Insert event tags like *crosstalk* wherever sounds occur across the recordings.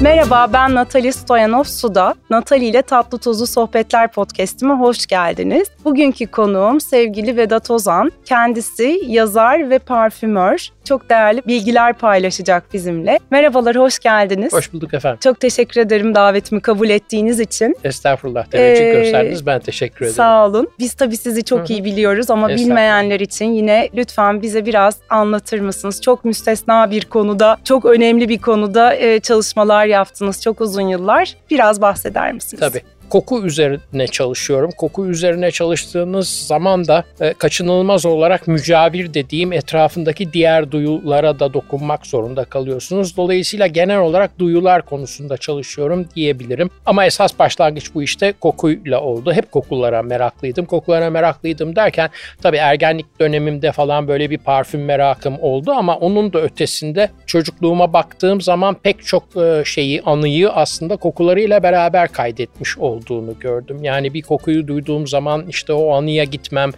Merhaba ben Natali Stoyanov Suda. Natali ile Tatlı Tozlu Sohbetler podcastime hoş geldiniz. Bugünkü konuğum sevgili Vedat Ozan. Kendisi yazar ve parfümör. Çok değerli bilgiler paylaşacak bizimle. Merhabalar, hoş geldiniz. Hoş bulduk efendim. Çok teşekkür ederim davetimi kabul ettiğiniz için. Estağfurullah, teveccüh ee, gösterdiniz. Ben teşekkür ederim. Sağ olun. Biz tabii sizi çok Hı-hı. iyi biliyoruz ama bilmeyenler için yine lütfen bize biraz anlatır mısınız? Çok müstesna bir konuda, çok önemli bir konuda çalışmalar yaptınız çok uzun yıllar. Biraz bahseder misiniz? Tabii koku üzerine çalışıyorum. Koku üzerine çalıştığınız zaman da e, kaçınılmaz olarak mücavir dediğim etrafındaki diğer duyulara da dokunmak zorunda kalıyorsunuz. Dolayısıyla genel olarak duyular konusunda çalışıyorum diyebilirim. Ama esas başlangıç bu işte kokuyla oldu. Hep kokulara meraklıydım. Kokulara meraklıydım derken tabii ergenlik dönemimde falan böyle bir parfüm merakım oldu ama onun da ötesinde çocukluğuma baktığım zaman pek çok e, şeyi, anıyı aslında kokularıyla beraber kaydetmiş oldum olduğunu gördüm. Yani bir kokuyu duyduğum zaman işte o anıya gitmem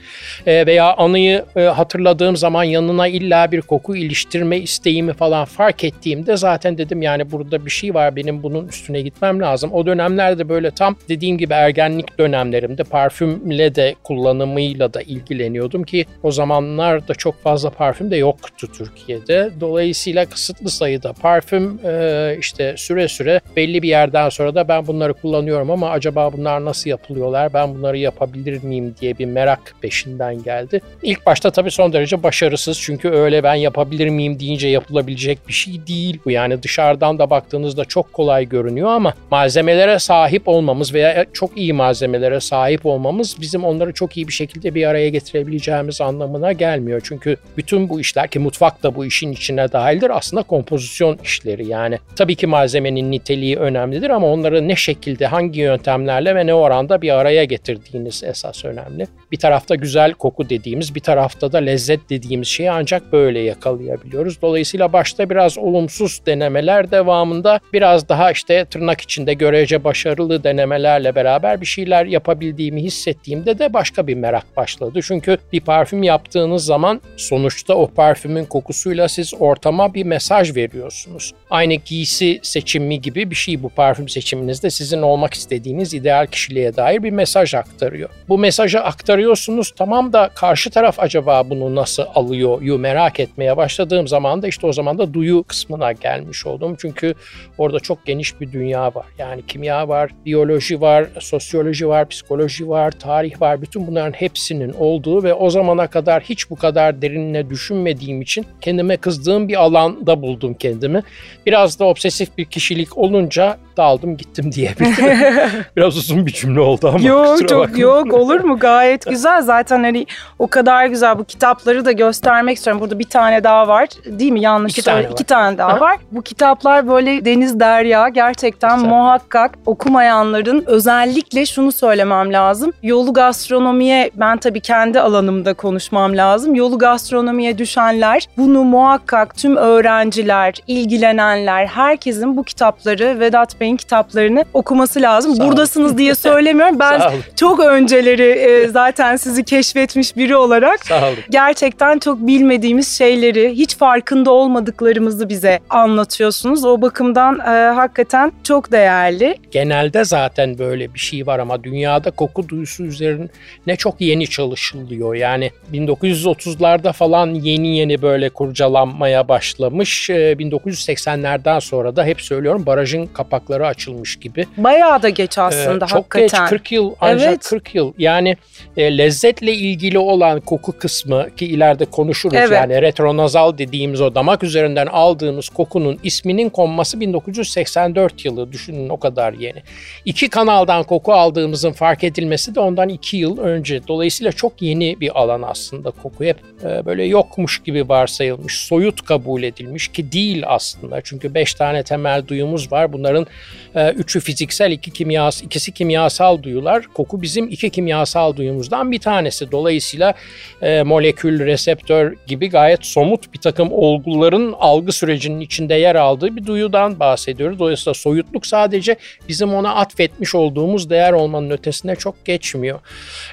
e, veya anıyı e, hatırladığım zaman yanına illa bir koku iliştirme isteğimi falan fark ettiğimde zaten dedim yani burada bir şey var benim bunun üstüne gitmem lazım. O dönemlerde böyle tam dediğim gibi ergenlik dönemlerimde parfümle de kullanımıyla da ilgileniyordum ki o zamanlar da çok fazla parfüm de yoktu Türkiye'de. Dolayısıyla kısıtlı sayıda parfüm e, işte süre süre belli bir yerden sonra da ben bunları kullanıyorum ama acaba acaba bunlar nasıl yapılıyorlar, ben bunları yapabilir miyim diye bir merak peşinden geldi. İlk başta tabii son derece başarısız çünkü öyle ben yapabilir miyim deyince yapılabilecek bir şey değil bu. Yani dışarıdan da baktığınızda çok kolay görünüyor ama malzemelere sahip olmamız veya çok iyi malzemelere sahip olmamız bizim onları çok iyi bir şekilde bir araya getirebileceğimiz anlamına gelmiyor. Çünkü bütün bu işler ki mutfak da bu işin içine dahildir aslında kompozisyon işleri yani. Tabii ki malzemenin niteliği önemlidir ama onları ne şekilde hangi yöntem yöntemlerle ve ne oranda bir araya getirdiğiniz esas önemli. Bir tarafta güzel koku dediğimiz, bir tarafta da lezzet dediğimiz şeyi ancak böyle yakalayabiliyoruz. Dolayısıyla başta biraz olumsuz denemeler devamında biraz daha işte tırnak içinde görece başarılı denemelerle beraber bir şeyler yapabildiğimi hissettiğimde de başka bir merak başladı. Çünkü bir parfüm yaptığınız zaman sonuçta o parfümün kokusuyla siz ortama bir mesaj veriyorsunuz. Aynı giysi seçimi gibi bir şey bu parfüm seçiminizde sizin olmak istediğiniz ideal kişiliğe dair bir mesaj aktarıyor. Bu mesajı aktarıyorsunuz tamam da karşı taraf acaba bunu nasıl alıyor yu merak etmeye başladığım zaman da işte o zaman da duyu kısmına gelmiş oldum. Çünkü orada çok geniş bir dünya var. Yani kimya var, biyoloji var, sosyoloji var, psikoloji var, tarih var. Bütün bunların hepsinin olduğu ve o zamana kadar hiç bu kadar derinine düşünmediğim için kendime kızdığım bir alanda buldum kendimi. Biraz da obsesif bir kişilik olunca daldım gittim diyebilirim. *laughs* Biraz uzun bir cümle oldu ama Yok çok bakma. yok olur mu gayet *laughs* güzel zaten hani o kadar güzel bu kitapları da göstermek istiyorum. Burada bir tane daha var değil mi yanlış İki tane, İki tane daha var. Bu kitaplar böyle deniz derya gerçekten güzel. muhakkak okumayanların özellikle şunu söylemem lazım. Yolu gastronomiye ben tabii kendi alanımda konuşmam lazım. Yolu gastronomiye düşenler bunu muhakkak tüm öğrenciler, ilgilenenler herkesin bu kitapları Vedat Bey'in kitaplarını okuması lazım. Sağ Buradasınız diye söylemiyorum. Ben *laughs* çok önceleri e, zaten sizi keşfetmiş biri olarak Sağ olun. gerçekten çok bilmediğimiz şeyleri, hiç farkında olmadıklarımızı bize anlatıyorsunuz. O bakımdan e, hakikaten çok değerli. Genelde zaten böyle bir şey var ama dünyada koku duyusu üzerine çok yeni çalışılıyor. Yani 1930'larda falan yeni yeni böyle kurcalanmaya başlamış. 1980'lerden e, sonra da hep söylüyorum barajın kapakları açılmış gibi. Bayağı da geç aslında ee, çok hakikaten. geç 40 yıl ancak evet. 40 yıl. Yani e, lezzetle ilgili olan koku kısmı ki ileride konuşuruz evet. yani retronazal dediğimiz o damak üzerinden aldığımız kokunun isminin konması 1984 yılı düşünün o kadar yeni. İki kanaldan koku aldığımızın fark edilmesi de ondan iki yıl önce. Dolayısıyla çok yeni bir alan aslında koku. Hep e, böyle yokmuş gibi varsayılmış, soyut kabul edilmiş ki değil aslında. Çünkü beş tane temel duyumuz var. Bunların üçü fiziksel, iki kimyasal, ikisi kimyasal duyular. Koku bizim iki kimyasal duyumuzdan bir tanesi. Dolayısıyla e, molekül, reseptör gibi gayet somut bir takım olguların algı sürecinin içinde yer aldığı bir duyudan bahsediyoruz. Dolayısıyla soyutluk sadece bizim ona atfetmiş olduğumuz değer olmanın ötesine çok geçmiyor.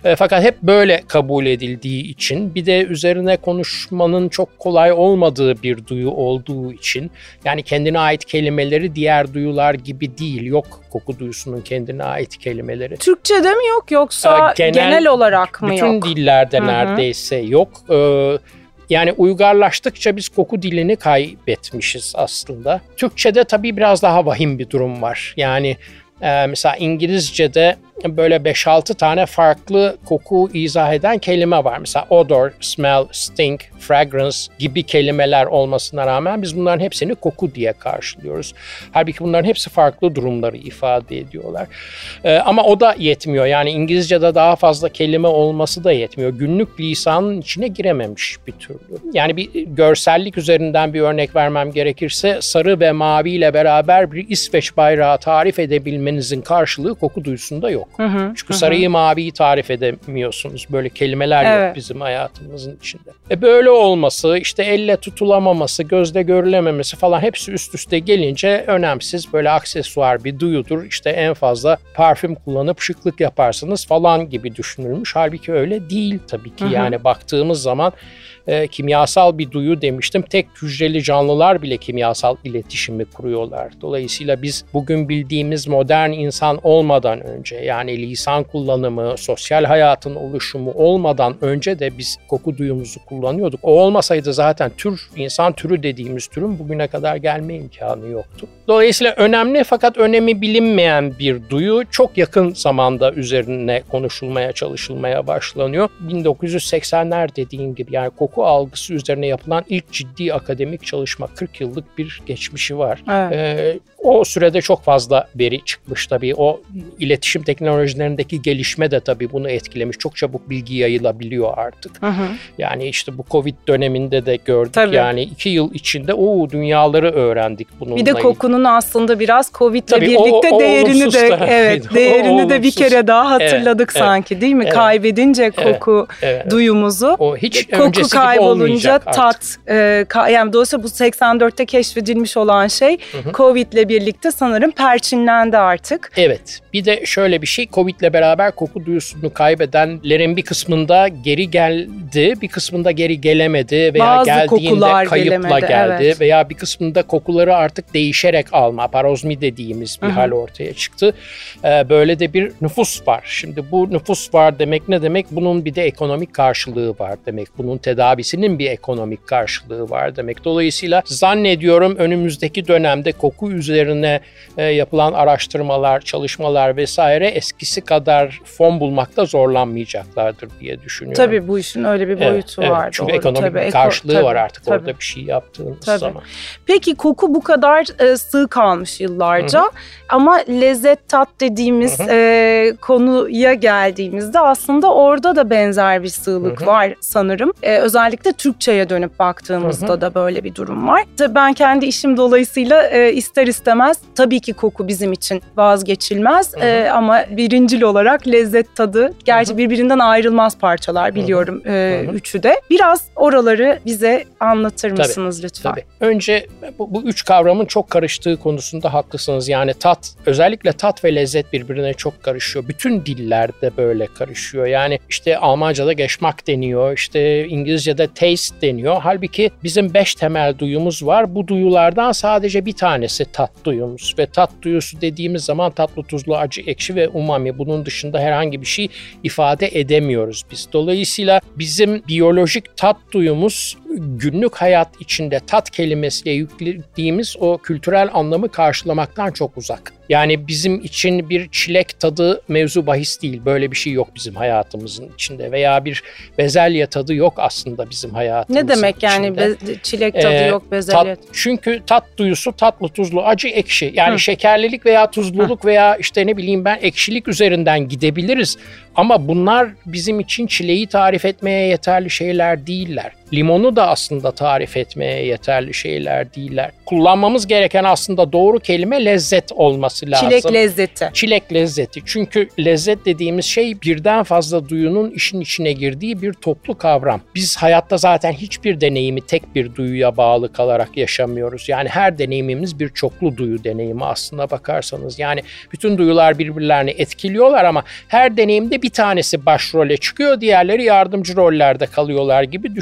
E, fakat hep böyle kabul edildiği için bir de üzerine konuşmanın çok kolay olmadığı bir duyu olduğu için yani kendine ait kelimeleri diğer duyular gibi değil. Yok koku duyusunun kendine ait kelimeleri. Türkçe'de mi yok yoksa genel, genel olarak mı bütün yok? Bütün dillerde Hı-hı. neredeyse yok. Ee, yani uygarlaştıkça biz koku dilini kaybetmişiz aslında. Türkçe'de tabii biraz daha vahim bir durum var. Yani e, mesela İngilizce'de böyle 5-6 tane farklı koku izah eden kelime var. Mesela odor, smell, stink, fragrance gibi kelimeler olmasına rağmen biz bunların hepsini koku diye karşılıyoruz. Halbuki bunların hepsi farklı durumları ifade ediyorlar. Ee, ama o da yetmiyor. Yani İngilizce'de daha fazla kelime olması da yetmiyor. Günlük lisanın içine girememiş bir türlü. Yani bir görsellik üzerinden bir örnek vermem gerekirse sarı ve mavi ile beraber bir İsveç bayrağı tarif edebilmenizin karşılığı koku duyusunda yok. Hı hı, Çünkü hı. sarıyı maviyi tarif edemiyorsunuz. Böyle kelimeler evet. yok bizim hayatımızın içinde. E böyle olması, işte elle tutulamaması, gözde görülememesi falan hepsi üst üste gelince önemsiz böyle aksesuar bir duyudur. İşte en fazla parfüm kullanıp şıklık yaparsınız falan gibi düşünülmüş. Halbuki öyle değil tabii ki. Hı hı. Yani baktığımız zaman e, kimyasal bir duyu demiştim. Tek hücreli canlılar bile kimyasal iletişimi kuruyorlar. Dolayısıyla biz bugün bildiğimiz modern insan olmadan önce yani lisan kullanımı, sosyal hayatın oluşumu olmadan önce de biz koku duyumuzu kullanıyorduk. O olmasaydı zaten tür, insan türü dediğimiz türün bugüne kadar gelme imkanı yoktu. Dolayısıyla önemli fakat önemi bilinmeyen bir duyu çok yakın zamanda üzerine konuşulmaya, çalışılmaya başlanıyor. 1980'ler dediğim gibi yani koku algısı üzerine yapılan ilk ciddi akademik çalışma 40 yıllık bir geçmişi var. Evet. Ee, o sürede çok fazla veri çıkmış tabii. O iletişim teknolojilerindeki gelişme de tabii bunu etkilemiş. Çok çabuk bilgi yayılabiliyor artık. Hı hı. Yani işte bu Covid döneminde de gördük. Tabii. Yani iki yıl içinde o dünyaları öğrendik bununla. Bir de kokunun aslında biraz Covid'le tabii birlikte o, o değerini de evet *laughs* değerini de bir kere daha hatırladık evet, sanki değil mi? Evet, Kaybedince koku evet, evet. duyumuzu. O hiç koku kaybolunca tat e, ka, yani dolayısıyla bu 84'te keşfedilmiş olan şey Covid'le birlikte sanırım perçinlendi artık. Evet. Bir de şöyle bir şey Covid'le beraber koku duyusunu kaybedenlerin bir kısmında geri geldi, bir kısmında geri gelemedi veya Bazı geldiğinde kayıpla gelemedi, geldi evet. veya bir kısmında kokuları artık değişerek alma, parozmi dediğimiz bir Hı-hı. hal ortaya çıktı. Ee, böyle de bir nüfus var. Şimdi bu nüfus var demek ne demek? Bunun bir de ekonomik karşılığı var demek. Bunun tedavisinin bir ekonomik karşılığı var demek. Dolayısıyla zannediyorum önümüzdeki dönemde koku üzerine üzerine e, yapılan araştırmalar, çalışmalar vesaire eskisi kadar fon bulmakta zorlanmayacaklardır diye düşünüyorum. Tabii bu işin öyle bir boyutu evet, var. Evet, çünkü doğru. ekonomik tabii, karşılığı tabii, var artık tabii. orada bir şey yaptığınız tabii. zaman. Peki koku bu kadar e, sığ kalmış yıllarca Hı-hı. ama lezzet tat dediğimiz e, konuya geldiğimizde aslında orada da benzer bir sığlık Hı-hı. var sanırım. E, özellikle Türkçe'ye dönüp baktığımızda Hı-hı. da böyle bir durum var. Tabii ben kendi işim dolayısıyla e, ister istemez istemez tabii ki koku bizim için vazgeçilmez e, ama birincil olarak lezzet tadı gerçi Hı-hı. birbirinden ayrılmaz parçalar biliyorum e, üçü de. Biraz oraları bize anlatır mısınız tabii, lütfen? Tabii. Önce bu, bu üç kavramın çok karıştığı konusunda haklısınız. Yani tat özellikle tat ve lezzet birbirine çok karışıyor. Bütün dillerde böyle karışıyor. Yani işte Almanca'da geçmak deniyor, işte İngilizce'de taste deniyor. Halbuki bizim beş temel duyumuz var. Bu duyulardan sadece bir tanesi tat duyumuz ve tat duyusu dediğimiz zaman tatlı, tuzlu, acı, ekşi ve umami. Bunun dışında herhangi bir şey ifade edemiyoruz biz. Dolayısıyla bizim biyolojik tat duyumuz günlük hayat içinde tat kelimesiyle yüklediğimiz o kültürel anlamı karşılamaktan çok uzak. Yani bizim için bir çilek tadı mevzu bahis değil. Böyle bir şey yok bizim hayatımızın içinde veya bir bezelye tadı yok aslında bizim hayatımızın Ne demek içinde. yani be, çilek tadı ee, yok bezelye? Tat, çünkü tat duyusu tatlı, tuzlu, acı, ekşi. Yani Hı. şekerlilik veya tuzluluk Hı. veya işte ne bileyim ben ekşilik üzerinden gidebiliriz. Ama bunlar bizim için çileği tarif etmeye yeterli şeyler değiller. Limonu da aslında tarif etmeye yeterli şeyler değiller. Kullanmamız gereken aslında doğru kelime lezzet olması lazım. Çilek lezzeti. Çilek lezzeti. Çünkü lezzet dediğimiz şey birden fazla duyunun işin içine girdiği bir toplu kavram. Biz hayatta zaten hiçbir deneyimi tek bir duyuya bağlı kalarak yaşamıyoruz. Yani her deneyimimiz bir çoklu duyu deneyimi aslına bakarsanız. Yani bütün duyular birbirlerini etkiliyorlar ama her deneyimde bir tanesi başrole çıkıyor, diğerleri yardımcı rollerde kalıyorlar gibi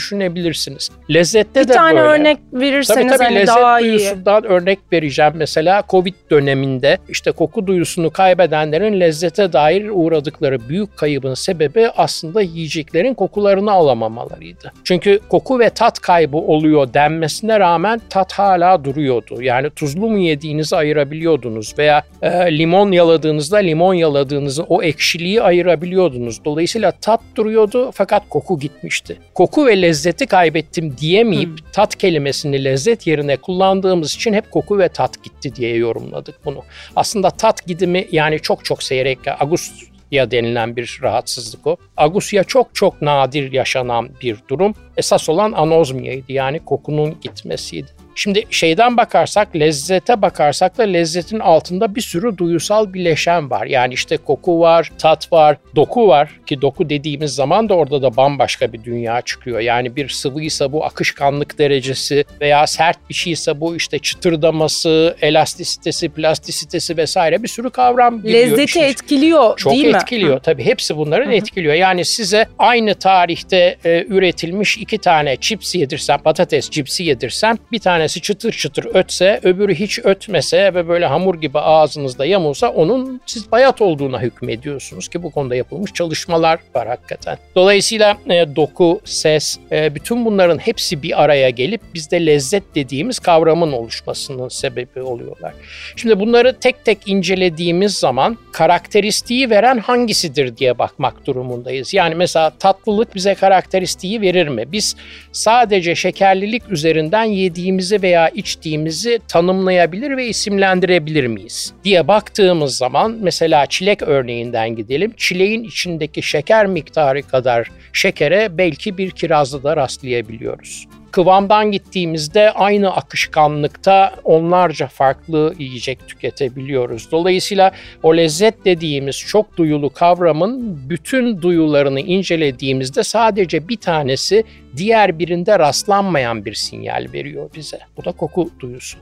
düşünebilirsiniz. Lezzette bir de tane böyle. örnek verirseniz Tabii tabii hani lezzet daha iyi. duyusundan örnek vereceğim. Mesela Covid döneminde işte koku duyusunu kaybedenlerin lezzete dair uğradıkları büyük kaybın sebebi aslında yiyeceklerin kokularını alamamalarıydı. Çünkü koku ve tat kaybı oluyor denmesine rağmen tat hala duruyordu. Yani tuzlu mu yediğinizi ayırabiliyordunuz veya e, limon yaladığınızda limon yaladığınızı o ekşiliği ayırabiliyordunuz. Dolayısıyla tat duruyordu fakat koku gitmişti. Koku ve lezzeti kaybettim diyemeyip Hmm. tat kelimesini lezzet yerine kullandığımız için hep koku ve tat gitti diye yorumladık bunu. Aslında tat gidimi yani çok çok seyrek agusya denilen bir rahatsızlık o. Agusya çok çok nadir yaşanan bir durum. Esas olan anozmiyaydı yani kokunun gitmesiydi. Şimdi şeyden bakarsak, lezzete bakarsak da lezzetin altında bir sürü duyusal bileşen var. Yani işte koku var, tat var, doku var ki doku dediğimiz zaman da orada da bambaşka bir dünya çıkıyor. Yani bir sıvıysa bu akışkanlık derecesi veya sert bir şeyse bu işte çıtırdaması, elastisitesi, plastisitesi vesaire bir sürü kavram giriyor. Lezzeti işin etkiliyor çok değil mi? etkiliyor tabii. Hepsi bunların etkiliyor. Yani size aynı tarihte e, üretilmiş iki tane chips yedirsem, patates cipsi yedirsem bir tanesi çıtır çıtır ötse, öbürü hiç ötmese ve böyle hamur gibi ağzınızda yamulsa onun siz bayat olduğuna hükmediyorsunuz ki bu konuda yapılmış çalışmalar var hakikaten. Dolayısıyla e, doku, ses, e, bütün bunların hepsi bir araya gelip bizde lezzet dediğimiz kavramın oluşmasının sebebi oluyorlar. Şimdi bunları tek tek incelediğimiz zaman karakteristiği veren hangisidir diye bakmak durumundayız. Yani mesela tatlılık bize karakteristiği verir mi? Biz sadece şekerlilik üzerinden yediğimizi veya içtiğimizi tanımlayabilir ve isimlendirebilir miyiz? diye baktığımız zaman mesela çilek örneğinden gidelim. Çileğin içindeki şeker miktarı kadar şekere belki bir kirazda da rastlayabiliyoruz kıvamdan gittiğimizde aynı akışkanlıkta onlarca farklı yiyecek tüketebiliyoruz. Dolayısıyla o lezzet dediğimiz çok duyulu kavramın bütün duyularını incelediğimizde sadece bir tanesi diğer birinde rastlanmayan bir sinyal veriyor bize. Bu da koku duyusu.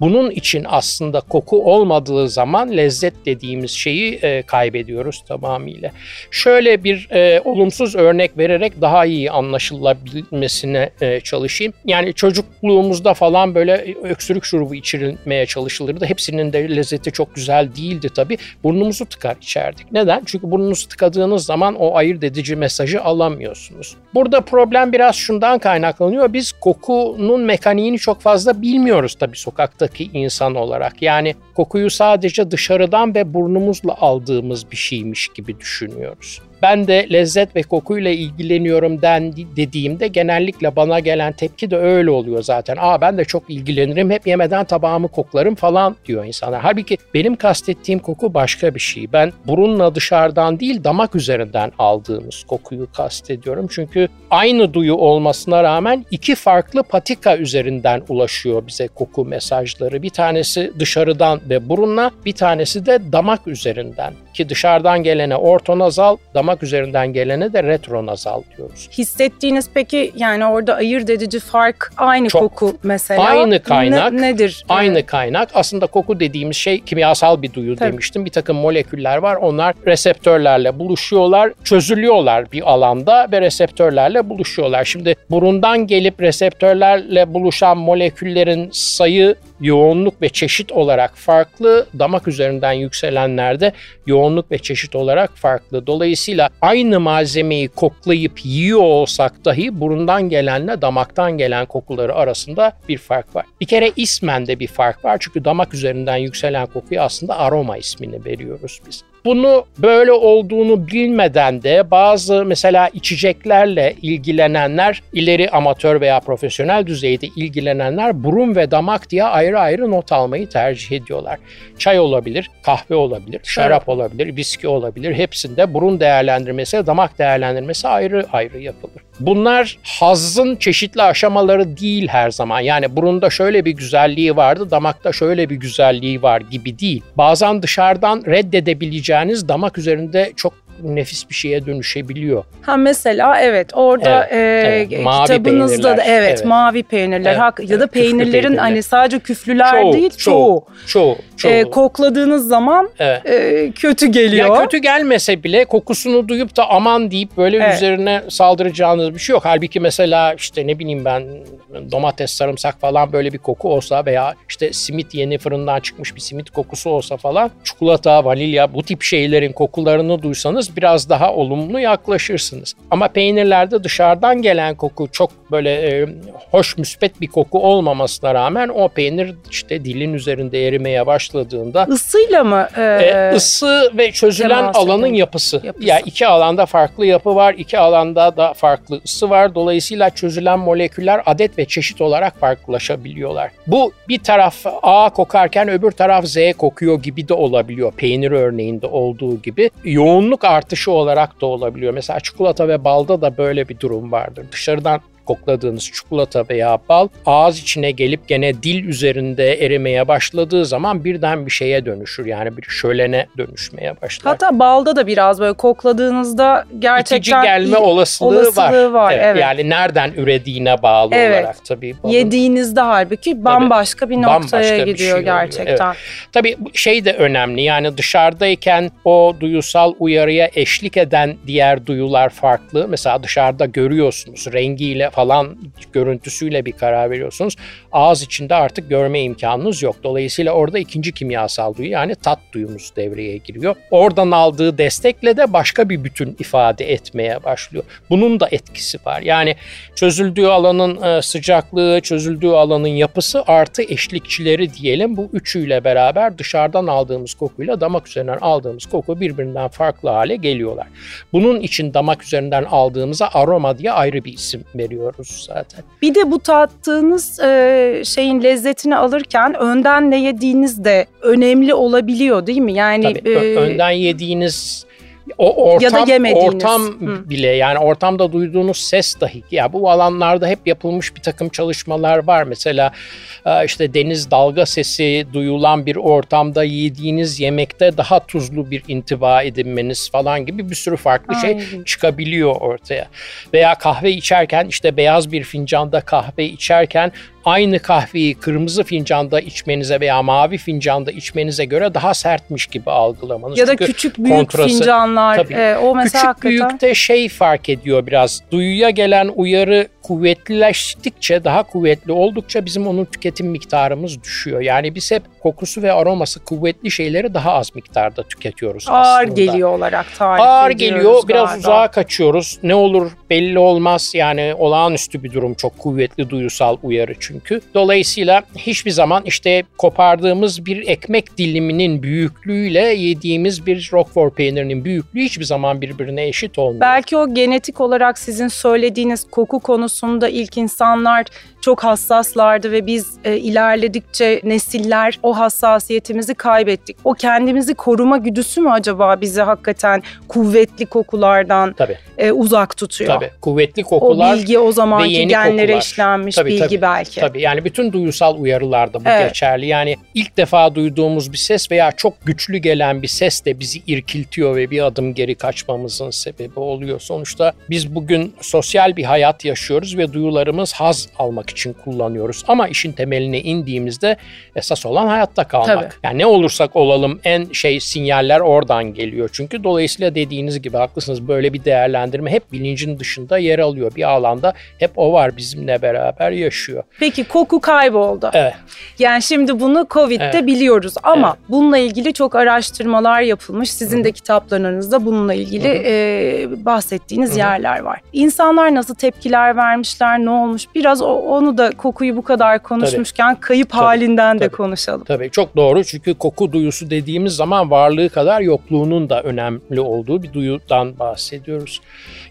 Bunun için aslında koku olmadığı zaman lezzet dediğimiz şeyi e, kaybediyoruz tamamıyla. Şöyle bir e, olumsuz örnek vererek daha iyi anlaşılabilmesine e, çalışayım. Yani çocukluğumuzda falan böyle öksürük şurubu içirilmeye çalışılırdı. Hepsinin de lezzeti çok güzel değildi tabii. Burnumuzu tıkar içerdik. Neden? Çünkü burnunuzu tıkadığınız zaman o ayırt edici mesajı alamıyorsunuz. Burada problem biraz şundan kaynaklanıyor. Biz kokunun mekaniğini çok fazla bilmiyoruz tabii sokaktaki insan olarak. Yani kokuyu sadece dışarıdan ve burnumuzla aldığımız bir şeymiş gibi düşünüyoruz. Ben de lezzet ve kokuyla ilgileniyorum den dediğimde genellikle bana gelen tepki de öyle oluyor zaten. Aa ben de çok ilgilenirim hep yemeden tabağımı koklarım falan diyor insanlar. Halbuki benim kastettiğim koku başka bir şey. Ben burunla dışarıdan değil damak üzerinden aldığımız kokuyu kastediyorum. Çünkü aynı duyu olmasına rağmen iki farklı patika üzerinden ulaşıyor bize koku mesajları. Bir tanesi dışarıdan ve burunla bir tanesi de damak üzerinden. Ki dışarıdan gelene ortonazal, damak üzerinden gelene de retronazal diyoruz. Hissettiğiniz peki yani orada ayırt edici fark aynı Çok. koku mesela. Aynı kaynak, Ne- nedir? Aynı kaynak. Aslında koku dediğimiz şey kimyasal bir duyu Tabii. demiştim. Bir takım moleküller var. Onlar reseptörlerle buluşuyorlar, çözülüyorlar bir alanda ve reseptörlerle buluşuyorlar. Şimdi burundan gelip reseptörlerle buluşan moleküllerin sayı, yoğunluk ve çeşit olarak farklı. Damak üzerinden yükselenlerde yoğunluk ve çeşit olarak farklı. Dolayısıyla aynı malzemeyi koklayıp yiyor olsak dahi burundan gelenle damaktan gelen kokuları arasında bir fark var. Bir kere ismen de bir fark var. Çünkü damak üzerinden yükselen kokuya aslında aroma ismini veriyoruz biz. Bunu böyle olduğunu bilmeden de bazı mesela içeceklerle ilgilenenler, ileri amatör veya profesyonel düzeyde ilgilenenler burun ve damak diye ayrı ayrı not almayı tercih ediyorlar. Çay olabilir, kahve olabilir, şarap olabilir, viski olabilir. Hepsinde burun değerlendirmesi, damak değerlendirmesi ayrı ayrı yapılır. Bunlar hazzın çeşitli aşamaları değil her zaman. Yani burunda şöyle bir güzelliği vardı, damakta şöyle bir güzelliği var gibi değil. Bazen dışarıdan reddedebileceğiniz damak üzerinde çok nefis bir şeye dönüşebiliyor. Ha mesela evet orada evet, e, evet. Mavi kitabınızda da evet, evet mavi peynirler evet, hak, ya da peynirlerin peynirler. hani sadece küflüler çoğu, değil çoğu. Çoğu. çoğu, E, kokladığınız zaman evet. e, kötü geliyor. Ya kötü gelmese bile kokusunu duyup da aman deyip böyle evet. üzerine saldıracağınız bir şey yok. Halbuki mesela işte ne bileyim ben domates, sarımsak falan böyle bir koku olsa veya işte simit yeni fırından çıkmış bir simit kokusu olsa falan çikolata, vanilya bu tip şeylerin kokularını duysanız biraz daha olumlu yaklaşırsınız. Ama peynirlerde dışarıdan gelen koku çok böyle e, hoş müspet bir koku olmamasına rağmen o peynir işte dilin üzerinde erimeye başladığında ısıyla mı? E, e, ısı ve çözülen alanın yapısı. yapısı. Ya yani iki alanda farklı yapı var, iki alanda da farklı ısı var. Dolayısıyla çözülen moleküller adet ve çeşit olarak farklılaşabiliyorlar. Bu bir taraf A kokarken öbür taraf Z kokuyor gibi de olabiliyor. Peynir örneğinde olduğu gibi. Yoğunluk artışı artışı olarak da olabiliyor. Mesela çikolata ve balda da böyle bir durum vardır. Dışarıdan kokladığınız çikolata veya bal ağız içine gelip gene dil üzerinde erimeye başladığı zaman birden bir şeye dönüşür. Yani bir şölene dönüşmeye başlar. Hatta balda da biraz böyle kokladığınızda gerçekten İtici gelme olasılığı, olasılığı var. var evet. Evet. Yani nereden ürediğine bağlı evet. olarak tabii. Balın. Yediğinizde halbuki bambaşka tabii, bir noktaya bambaşka gidiyor bir şey gerçekten. Evet. Tabii şey de önemli yani dışarıdayken o duyusal uyarıya eşlik eden diğer duyular farklı. Mesela dışarıda görüyorsunuz rengiyle falan görüntüsüyle bir karar veriyorsunuz. Ağız içinde artık görme imkanınız yok. Dolayısıyla orada ikinci kimyasal duyu yani tat duyumuz devreye giriyor. Oradan aldığı destekle de başka bir bütün ifade etmeye başlıyor. Bunun da etkisi var. Yani çözüldüğü alanın e, sıcaklığı, çözüldüğü alanın yapısı artı eşlikçileri diyelim. Bu üçüyle beraber dışarıdan aldığımız kokuyla damak üzerinden aldığımız koku birbirinden farklı hale geliyorlar. Bunun için damak üzerinden aldığımıza aroma diye ayrı bir isim veriyor biliyoruz zaten. Bir de bu tattığınız e, şeyin lezzetini alırken önden ne yediğiniz de önemli olabiliyor değil mi? Yani Tabii, e, önden yediğiniz o ortam, ya da ortam Hı. bile yani ortamda duyduğunuz ses dahi ya bu alanlarda hep yapılmış bir takım çalışmalar var. Mesela e, işte deniz dalga sesi duyulan bir ortamda yediğiniz yemekte daha tuzlu bir intiba edinmeniz falan gibi bir sürü farklı şey Aynen. çıkabiliyor ortaya. Veya kahve içerken işte beyaz bir fincanda kahve içerken aynı kahveyi kırmızı fincanda içmenize veya mavi fincanda içmenize göre daha sertmiş gibi algılamanız. Ya da Çünkü küçük büyük kontrası, fincanlar tabii, e, o mesela Küçük hakikaten... büyükte şey fark ediyor biraz. Duyuya gelen uyarı kuvvetlileştikçe, daha kuvvetli oldukça bizim onun tüketim miktarımız düşüyor. Yani biz hep kokusu ve aroması kuvvetli şeyleri daha az miktarda tüketiyoruz Ağır aslında. geliyor olarak tarif Ağır geliyor, biraz galiba. uzağa kaçıyoruz. Ne olur belli olmaz. Yani olağanüstü bir durum çok kuvvetli duyusal uyarı çünkü. Dolayısıyla hiçbir zaman işte kopardığımız bir ekmek diliminin büyüklüğüyle yediğimiz bir Roquefort peynirinin büyüklüğü hiçbir zaman birbirine eşit olmuyor. Belki o genetik olarak sizin söylediğiniz koku konusunda ilk insanlar çok hassaslardı ve biz e, ilerledikçe nesiller o hassasiyetimizi kaybettik. O kendimizi koruma güdüsü mü acaba bizi hakikaten kuvvetli kokulardan Tabii. E, uzak tutuyor? Tabii. Kuvvetli kokular o bilgi o zamanki genlere kokular. işlenmiş tabii, bilgi tabii, belki. Tabii yani bütün duyusal uyarılarda bu evet. geçerli. Yani ilk defa duyduğumuz bir ses veya çok güçlü gelen bir ses de bizi irkiltiyor ve bir adım geri kaçmamızın sebebi oluyor. Sonuçta biz bugün sosyal bir hayat yaşıyoruz ve duyularımız haz almak için kullanıyoruz. Ama işin temeline indiğimizde esas olan hayatta kalmak. Tabii. Yani ne olursak olalım en şey sinyaller oradan geliyor. Çünkü dolayısıyla dediğiniz gibi haklısınız böyle bir değerlendirme hep bilincin dışında yer alıyor. Bir alanda hep o var bizimle beraber yaşıyor. Peki koku kayboldu. Evet. Yani şimdi bunu Covid'de evet. biliyoruz ama evet. bununla ilgili çok araştırmalar yapılmış. Sizin Hı-hı. de kitaplarınızda bununla ilgili e, bahsettiğiniz Hı-hı. yerler var. İnsanlar nasıl tepkiler vermişler, ne olmuş? Biraz o, onu da kokuyu bu kadar konuşmuşken tabii. kayıp tabii, halinden tabii, de konuşalım. Tabii çok doğru çünkü koku duyusu dediğimiz zaman varlığı kadar yokluğunun da önemli olduğu bir duyudan bahsediyoruz.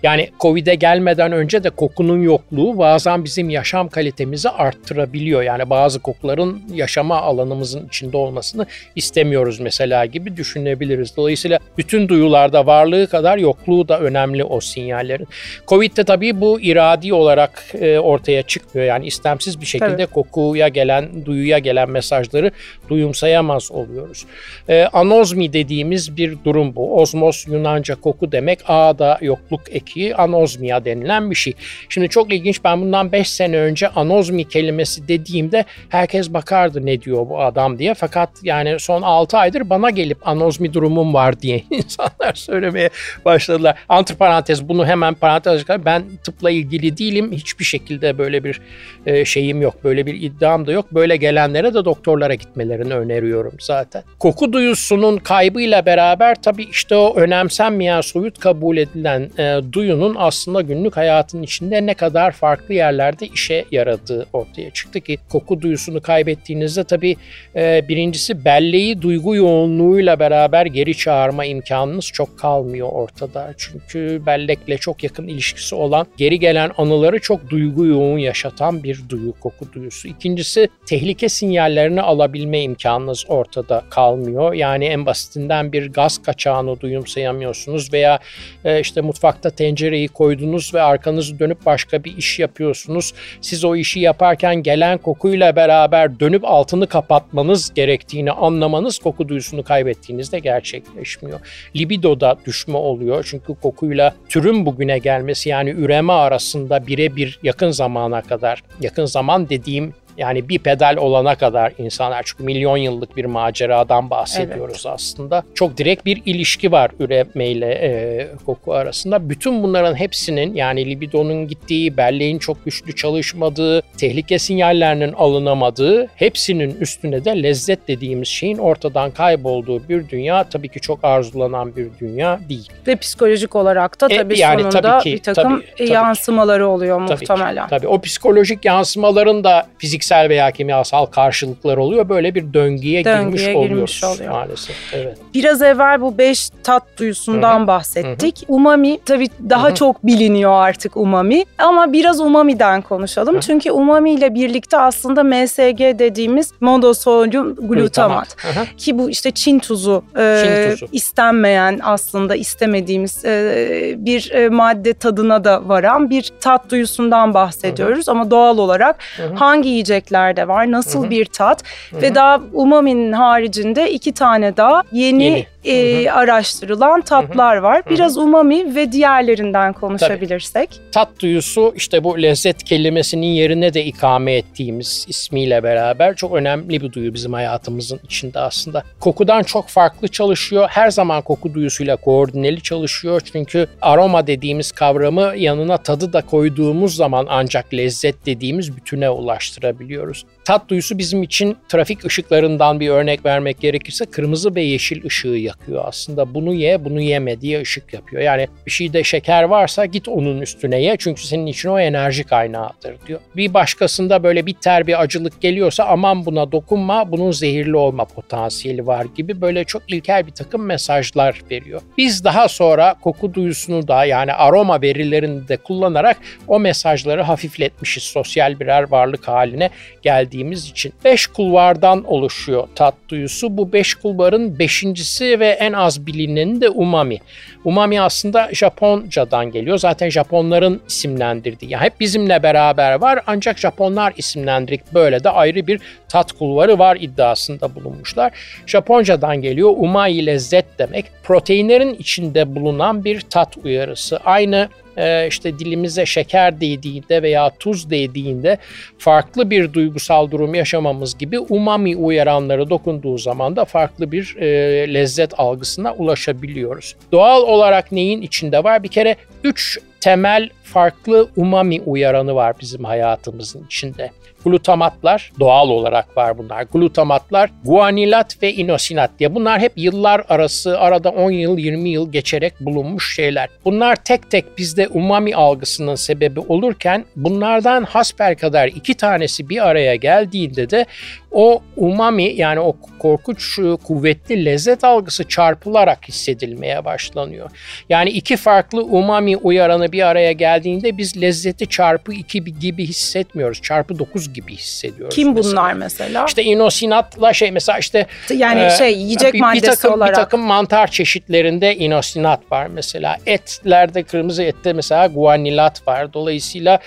Yani Covid'e gelmeden önce de kokunun yokluğu bazen bizim yaşam kalitemizi arttırabiliyor. Yani bazı kokuların yaşama alanımızın içinde olmasını istemiyoruz mesela gibi düşünebiliriz. Dolayısıyla bütün duyularda varlığı kadar yokluğu da önemli o sinyallerin. Covid'de tabii bu iradi olarak e, ortaya çıkmıyor. Yani istemsiz bir şekilde Tabii. kokuya gelen, duyuya gelen mesajları duyumsayamaz oluyoruz. E, anozmi dediğimiz bir durum bu. Ozmos Yunanca koku demek. A'da yokluk eki anozmia denilen bir şey. Şimdi çok ilginç ben bundan 5 sene önce anozmi kelimesi dediğimde herkes bakardı ne diyor bu adam diye. Fakat yani son 6 aydır bana gelip anozmi durumum var diye *laughs* insanlar söylemeye başladılar. Antiparantez bunu hemen parantez ben tıpla ilgili değilim. Hiçbir şekilde böyle bir e, şeyim yok. Böyle bir iddiam da yok. Böyle gelenlere de doktorlara gitmelerini öneriyorum zaten. Koku duyusunun kaybıyla beraber tabii işte o önemsenmeyen soyut kabul edilen e, duyunun aslında günlük hayatın içinde ne kadar farklı yerlerde işe yaradığı ortaya çıktı ki koku duyusunu kaybettiğinizde tabii e, birincisi belleği duygu yoğunluğuyla beraber geri çağırma imkanınız çok kalmıyor ortada. Çünkü bellekle çok yakın ilişkisi olan geri gelen anıları çok duygu yoğun yaşatan bir duyu, koku duyusu. İkincisi tehlike sinyallerini alabilme imkanınız ortada kalmıyor. Yani en basitinden bir gaz kaçağını duyumsayamıyorsunuz veya e, işte mutfakta tencereyi koydunuz ve arkanızı dönüp başka bir iş yapıyorsunuz. Siz o işi yaparken gelen kokuyla beraber dönüp altını kapatmanız gerektiğini anlamanız koku duyusunu kaybettiğinizde gerçekleşmiyor. Libido da düşme oluyor çünkü kokuyla türün bugüne gelmesi yani üreme arasında birebir yakın zamana kadar yakın zaman dediğim yani bir pedal olana kadar insanlar çünkü milyon yıllık bir maceradan bahsediyoruz evet. aslında. Çok direkt bir ilişki var üremeyle e, koku arasında. Bütün bunların hepsinin yani libidonun gittiği, belleğin çok güçlü çalışmadığı, tehlike sinyallerinin alınamadığı, hepsinin üstüne de lezzet dediğimiz şeyin ortadan kaybolduğu bir dünya tabii ki çok arzulanan bir dünya değil. Ve psikolojik olarak da e, tabii e, yani sonunda tabii ki, bir takım tabii, tabii yansımaları oluyor muhtemelen. Tabii, ki, tabii o psikolojik yansımaların da fiziksel fiziksel veya kimyasal karşılıklar oluyor. Böyle bir döngüye, döngüye girmiş, girmiş oluyor. maalesef. Evet. Biraz evvel bu beş tat duyusundan Hı-hı. bahsettik. Hı-hı. Umami tabii daha Hı-hı. çok biliniyor artık umami ama biraz umami'den konuşalım. Hı-hı. Çünkü umami ile birlikte aslında MSG dediğimiz monosodyum glutamat Hı-hı. ki bu işte Çin tuzu, e, Çin tuzu. istenmeyen aslında istemediğimiz e, bir e, madde tadına da varan bir tat duyusundan bahsediyoruz Hı-hı. ama doğal olarak Hı-hı. hangi yiyecek yiyecekler de var. Nasıl Hı-hı. bir tat Hı-hı. ve daha umami'nin haricinde iki tane daha yeni, yeni e, araştırılan tatlar var. Biraz Hı-hı. umami ve diğerlerinden konuşabilirsek. Tabii. Tat duyusu işte bu lezzet kelimesinin yerine de ikame ettiğimiz ismiyle beraber çok önemli bir duyu bizim hayatımızın içinde aslında. Kokudan çok farklı çalışıyor. Her zaman koku duyusuyla koordineli çalışıyor. Çünkü aroma dediğimiz kavramı yanına tadı da koyduğumuz zaman ancak lezzet dediğimiz bütüne ulaştırabiliyoruz. Tat duyusu bizim için trafik ışıklarından bir örnek vermek gerekirse kırmızı ve yeşil ışığı yakıyor aslında. Bunu ye, bunu yeme diye ışık yapıyor. Yani bir şeyde şeker varsa git onun üstüne ye çünkü senin için o enerji kaynağıdır diyor. Bir başkasında böyle bitter bir acılık geliyorsa aman buna dokunma, bunun zehirli olma potansiyeli var gibi böyle çok ilkel bir takım mesajlar veriyor. Biz daha sonra koku duyusunu da yani aroma verilerini de kullanarak o mesajları hafifletmişiz sosyal birer varlık haline geldiğimiz için. Beş kulvardan oluşuyor tat duyusu. Bu beş kulvarın beşincisi ve en az bilineni de umami. Umami aslında Japoncadan geliyor. Zaten Japonların isimlendirdiği. Yani hep bizimle beraber var ancak Japonlar isimlendirdik. Böyle de ayrı bir tat kulvarı var iddiasında bulunmuşlar. Japoncadan geliyor. Umai lezzet demek. Proteinlerin içinde bulunan bir tat uyarısı. Aynı e, işte dilimize şeker değdiğinde veya tuz değdiğinde farklı bir duygusal durum yaşamamız gibi umami uyaranları dokunduğu zaman da farklı bir e, lezzet algısına ulaşabiliyoruz. Doğal olarak neyin içinde var? Bir kere üç temel farklı umami uyaranı var bizim hayatımızın içinde. Glutamatlar doğal olarak var bunlar. Glutamatlar, guanilat ve inosinat diye. Bunlar hep yıllar arası arada 10 yıl 20 yıl geçerek bulunmuş şeyler. Bunlar tek tek bizde umami algısının sebebi olurken bunlardan hasper kadar iki tanesi bir araya geldiğinde de o umami yani o korkunç kuvvetli lezzet algısı çarpılarak hissedilmeye başlanıyor. Yani iki farklı umami uyaranı bir araya geldiğinde biz lezzeti çarpı iki gibi hissetmiyoruz. Çarpı dokuz gibi hissediyoruz. Kim mesela. bunlar mesela? İşte inosinatla şey mesela işte yani e, şey yiyecek bir, maddesi bir takım, olarak. Bir takım mantar çeşitlerinde inosinat var mesela. Etlerde kırmızı ette mesela guanilat var. Dolayısıyla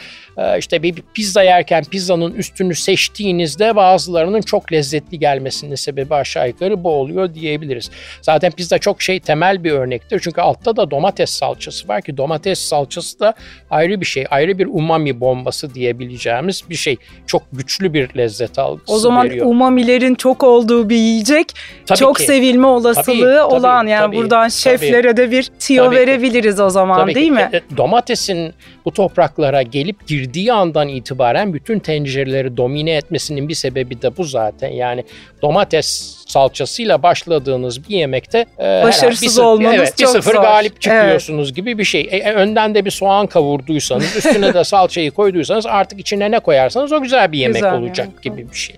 işte bir pizza yerken pizzanın üstünü seçtiğinizde bazılarının çok lezzetli gelmesinin sebebi aşağı yukarı bu oluyor diyebiliriz. Zaten pizza çok şey temel bir örnektir. Çünkü altta da domates salçası var ki domates salçası da ayrı bir şey. Ayrı bir umami bombası diyebileceğimiz bir şey. Çok güçlü bir lezzet algısı O zaman veriyor. umamilerin çok olduğu bir yiyecek tabii çok ki. sevilme olasılığı tabii, olan yani tabii, buradan şeflere tabii. de bir tiyo tabii verebiliriz ki. o zaman tabii değil ki. mi? E, domatesin bu topraklara gelip gir girdiği andan itibaren bütün tencereleri domine etmesinin bir sebebi de bu zaten. Yani domates salçasıyla başladığınız bir yemekte e, başarısız bir, olmanız evet, çok bir sıfır zor. galip çıkıyorsunuz evet. gibi bir şey. E, e, önden de bir soğan kavurduysanız, üstüne de *laughs* salçayı koyduysanız artık içine ne koyarsanız o güzel bir yemek güzel olacak yani. gibi bir şey.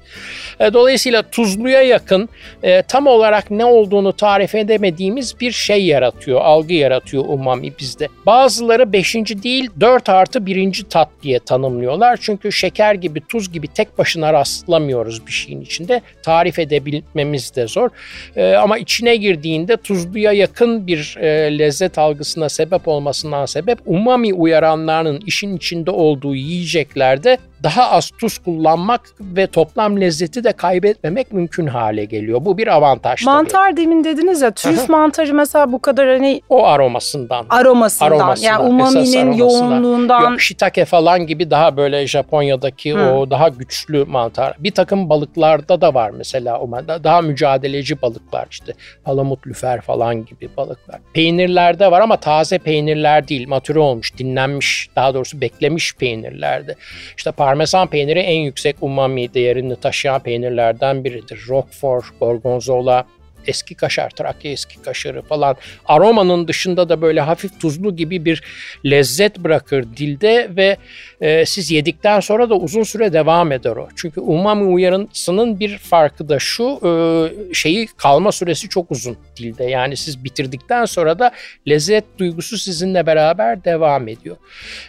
E, dolayısıyla tuzluya yakın e, tam olarak ne olduğunu tarif edemediğimiz bir şey yaratıyor, algı yaratıyor umami bizde. Bazıları beşinci değil dört artı birinci tat diye tanımlıyorlar. Çünkü şeker gibi, tuz gibi tek başına rastlamıyoruz bir şeyin içinde. Tarif edebilmemiz de zor. E, ama içine girdiğinde tuzluya yakın bir e, lezzet algısına sebep olmasından sebep umami uyaranlarının işin içinde olduğu yiyeceklerde daha az tuz kullanmak ve toplam lezzeti de kaybetmemek mümkün hale geliyor. Bu bir avantaj Mantar tabii. demin dediniz ya trüf mantarı mesela bu kadar hani o aromasından. Aromasından, aromasından yani umaminin yoğunluğundan. Yok shiitake falan gibi daha böyle Japonya'daki Hı. o daha güçlü mantar. Bir takım balıklarda da var mesela o daha mücadeleci balıklar işte palamut lüfer falan gibi balıklar. Peynirlerde var ama taze peynirler değil matüre olmuş dinlenmiş daha doğrusu beklemiş peynirlerde. İşte par Parmesan peyniri en yüksek umami değerini taşıyan peynirlerden biridir. Roquefort, Gorgonzola, eski kaşar, Trakya eski kaşarı falan aromanın dışında da böyle hafif tuzlu gibi bir lezzet bırakır dilde ve e, siz yedikten sonra da uzun süre devam eder o. Çünkü umami uyarısının bir farkı da şu e, şeyi kalma süresi çok uzun dilde. Yani siz bitirdikten sonra da lezzet duygusu sizinle beraber devam ediyor.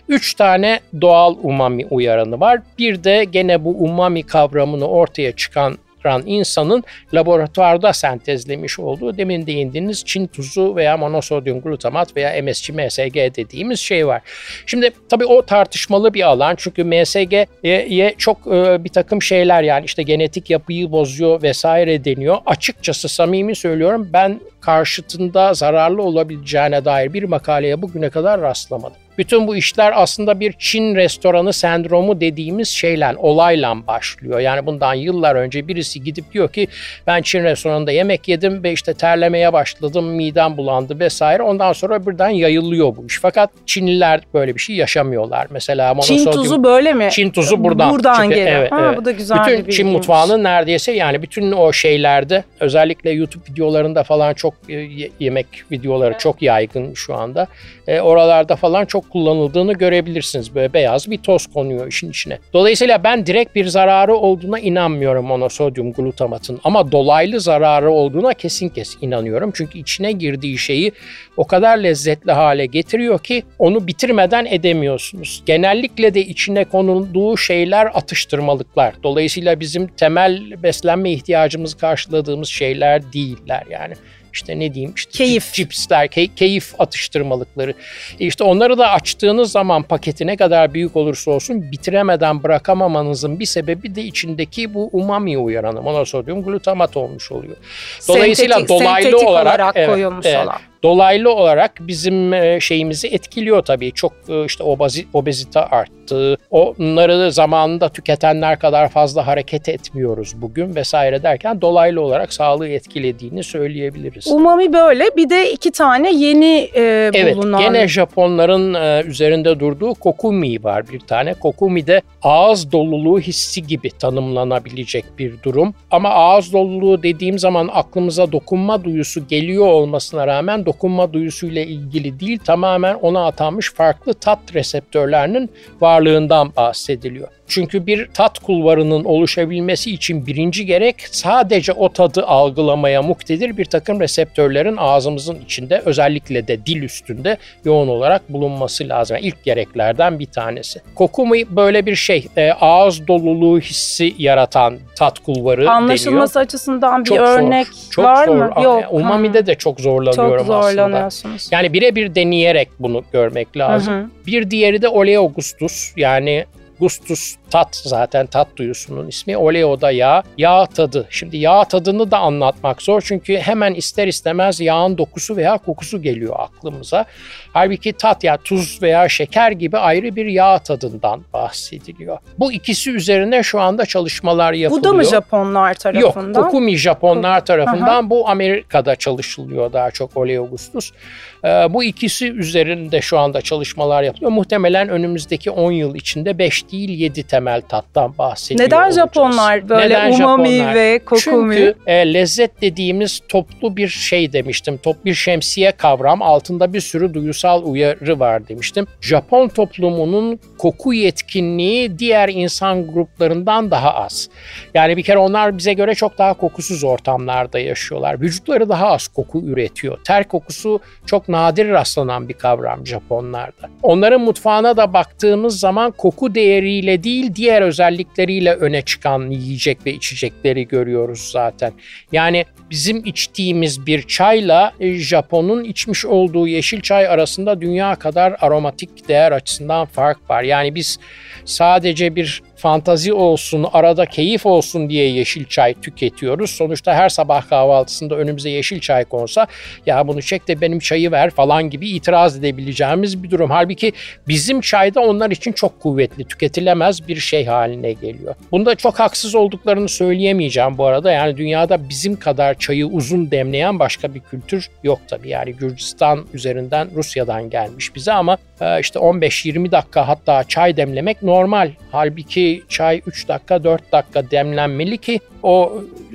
Üç tane doğal umami uyaranı var. Bir de gene bu umami kavramını ortaya çıkan oluşturan insanın laboratuvarda sentezlemiş olduğu demin değindiğiniz Çin tuzu veya monosodyum glutamat veya MSG, MSG dediğimiz şey var. Şimdi tabii o tartışmalı bir alan çünkü MSG'ye çok e, bir takım şeyler yani işte genetik yapıyı bozuyor vesaire deniyor. Açıkçası samimi söylüyorum ben karşıtında zararlı olabileceğine dair bir makaleye bugüne kadar rastlamadım. Bütün bu işler aslında bir Çin restoranı sendromu dediğimiz şeyle, olayla başlıyor. Yani bundan yıllar önce birisi gidip diyor ki ben Çin restoranında yemek yedim ve işte terlemeye başladım, midem bulandı vesaire. Ondan sonra birden yayılıyor bu iş. Fakat Çinliler böyle bir şey yaşamıyorlar. Mesela. Çin tuzu böyle mi? Çin tuzu buradan. Buradan Çünkü, geliyor. Evet, ha, evet. Bu da güzel bütün bir Çin mutfağının neredeyse yani bütün o şeylerde özellikle YouTube videolarında falan çok e, yemek videoları evet. çok yaygın şu anda. E, oralarda falan çok kullanıldığını görebilirsiniz. Böyle beyaz bir toz konuyor işin içine. Dolayısıyla ben direkt bir zararı olduğuna inanmıyorum monosodyum glutamatın ama dolaylı zararı olduğuna kesin kes inanıyorum. Çünkü içine girdiği şeyi o kadar lezzetli hale getiriyor ki onu bitirmeden edemiyorsunuz. Genellikle de içine konulduğu şeyler atıştırmalıklar. Dolayısıyla bizim temel beslenme ihtiyacımızı karşıladığımız şeyler değiller yani işte ne diyeyim işte keyif. cipsler, key, keyif atıştırmalıkları. İşte onları da açtığınız zaman paketi ne kadar büyük olursa olsun bitiremeden bırakamamanızın bir sebebi de içindeki bu umami uyaranı monosodyum glutamat olmuş oluyor. Dolayısıyla sentetik, dolaylı sentetik olarak, olarak evet, koyulmuş evet, olan dolaylı olarak bizim e, şeyimizi etkiliyor tabii. Çok e, işte obezite arttı. Onları zamanında tüketenler kadar fazla hareket etmiyoruz bugün vesaire derken dolaylı olarak sağlığı etkilediğini söyleyebiliriz. Umami böyle. Bir de iki tane yeni e, bulunan. Evet gene Japonların e, üzerinde durduğu kokumi var bir tane. Kokumi de ağız doluluğu hissi gibi tanımlanabilecek bir durum. Ama ağız doluluğu dediğim zaman aklımıza dokunma duyusu geliyor olmasına rağmen dokunma duyusuyla ilgili değil tamamen ona atanmış farklı tat reseptörlerinin varlığından bahsediliyor. Çünkü bir tat kulvarının oluşabilmesi için birinci gerek sadece o tadı algılamaya muktedir bir takım reseptörlerin ağzımızın içinde özellikle de dil üstünde yoğun olarak bulunması lazım. Yani ilk gereklerden bir tanesi. Koku mu böyle bir şey e, ağız doluluğu hissi yaratan tat kulvarı Anlaşılması deniyor. açısından bir Çok örnek zor. Çok var zor. mı? Yok. Umami'de de çok zorlanıyorum çok aslında. Yani birebir deneyerek bunu görmek lazım. Hı hı. Bir diğeri de oleogustus yani gustos tat zaten tat duyusunun ismi. Oleo da yağ, yağ tadı. Şimdi yağ tadını da anlatmak zor çünkü hemen ister istemez yağın dokusu veya kokusu geliyor aklımıza. Halbuki tat ya tuz veya şeker gibi ayrı bir yağ tadından bahsediliyor. Bu ikisi üzerine şu anda çalışmalar yapılıyor. Bu da mı Japonlar tarafından? Yok, Kokumi Japonlar tarafından. Bu Amerika'da çalışılıyor daha çok Oleogustus. Ee, bu ikisi üzerinde şu anda çalışmalar yapılıyor. Muhtemelen önümüzdeki 10 yıl içinde 5 değil 7 temel tattan bahsediyor Neden olacağız. Japonlar böyle Neden umami Japonlar? ve kokumi? Çünkü e, lezzet dediğimiz toplu bir şey demiştim. Top bir şemsiye kavram altında bir sürü duygusal uyarı var demiştim. Japon toplumunun koku yetkinliği diğer insan gruplarından daha az. Yani bir kere onlar bize göre çok daha kokusuz ortamlarda yaşıyorlar. Vücutları daha az koku üretiyor. Ter kokusu çok nadir rastlanan bir kavram Japonlarda. Onların mutfağına da baktığımız zaman koku değeriyle değil diğer özellikleriyle öne çıkan yiyecek ve içecekleri görüyoruz zaten. Yani bizim içtiğimiz bir çayla e, Japon'un içmiş olduğu yeşil çay arasında dünya kadar aromatik değer açısından fark var. Yani biz sadece bir fantazi olsun, arada keyif olsun diye yeşil çay tüketiyoruz. Sonuçta her sabah kahvaltısında önümüze yeşil çay konsa ya bunu çek de benim çayı ver falan gibi itiraz edebileceğimiz bir durum. Halbuki bizim çayda onlar için çok kuvvetli, tüketilemez bir şey haline geliyor. Bunda çok haksız olduklarını söyleyemeyeceğim bu arada. Yani dünyada bizim kadar çayı uzun demleyen başka bir kültür yok tabii. Yani Gürcistan üzerinden Rusya'dan gelmiş bize ama işte 15-20 dakika hatta çay demlemek normal. Halbuki çay 3 dakika 4 dakika demlenmeli ki o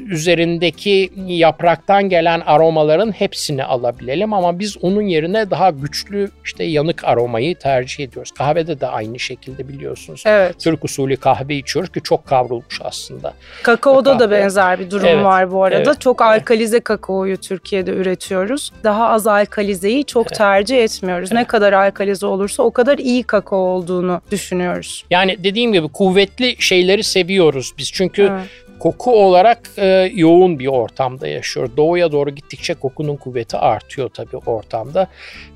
üzerindeki yapraktan gelen aromaların hepsini alabilelim ama biz onun yerine daha güçlü işte yanık aromayı tercih ediyoruz. Kahvede de aynı şekilde biliyorsunuz. Evet. Türk usulü kahve içiyoruz ki çok kavrulmuş aslında. Kakaoda da benzer bir durum Evet, var bu arada. evet, çok evet. alkalize kakaoyu Türkiye'de üretiyoruz. Daha az alkalizeyi çok Evet. tercih etmiyoruz. Ne Evet. kadar alkalize olursa o kadar iyi kakao olduğunu düşünüyoruz. Yani dediğim gibi kuvvetli şeyleri seviyoruz biz. Çünkü Evet. Koku olarak e, yoğun bir ortamda yaşıyor. Doğuya doğru gittikçe kokunun kuvveti artıyor tabii ortamda.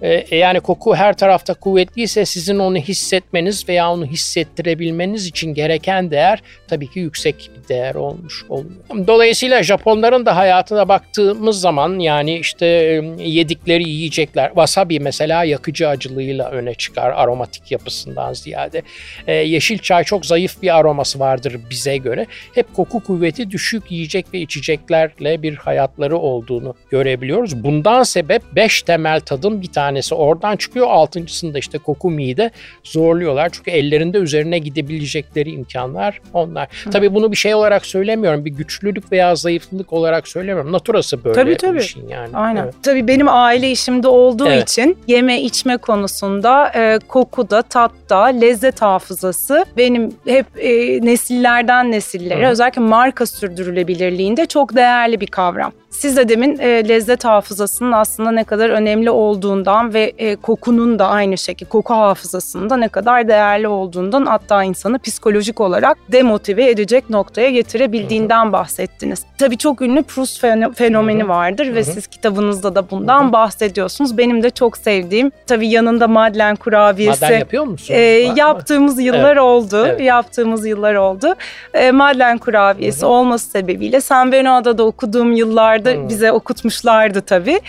E, yani koku her tarafta kuvvetliyse sizin onu hissetmeniz veya onu hissettirebilmeniz için gereken değer tabii ki yüksek bir değer olmuş oluyor. Dolayısıyla Japonların da hayatına baktığımız zaman yani işte e, yedikleri yiyecekler wasabi mesela yakıcı acılığıyla öne çıkar aromatik yapısından ziyade. E, yeşil çay çok zayıf bir aroması vardır bize göre. Hep koku kuvveti düşük yiyecek ve içeceklerle bir hayatları olduğunu görebiliyoruz. Bundan sebep 5 temel tadın bir tanesi oradan çıkıyor. Altıncısında işte koku mide zorluyorlar. Çünkü ellerinde üzerine gidebilecekleri imkanlar onlar. Tabii bunu bir şey olarak söylemiyorum. Bir güçlülük veya zayıflık olarak söylemiyorum. Naturası böyle Tabii, tabii. bir şey yani. Aynen. Evet. Tabii benim aile işimde olduğu Evet. için yeme içme konusunda e, kokuda, tatta, lezzet hafızası benim hep e, nesillerden nesillere Hı hı. özellikle marka sürdürülebilirliğinde çok değerli bir kavram. Siz de demin e, lezzet hafızasının aslında ne kadar önemli olduğundan ve e, kokunun da aynı şekilde koku hafızasının da ne kadar değerli olduğundan hatta insanı psikolojik olarak demotive edecek noktaya getirebildiğinden bahsettiniz. Tabii çok ünlü Proust feno- fenomeni vardır ve siz kitabınızda da bundan bahsediyorsunuz. Benim de çok sevdiğim tabii yanında Madeleine kurabiyesi. Maden yapıyor musun? E, yaptığımız yıllar oldu. Evet. Yaptığımız yıllar oldu. E, Madeleine kurabiyesi olması sebebiyle San Benoît'da da okuduğum yıllarda Hı. bize okutmuşlardı tabii.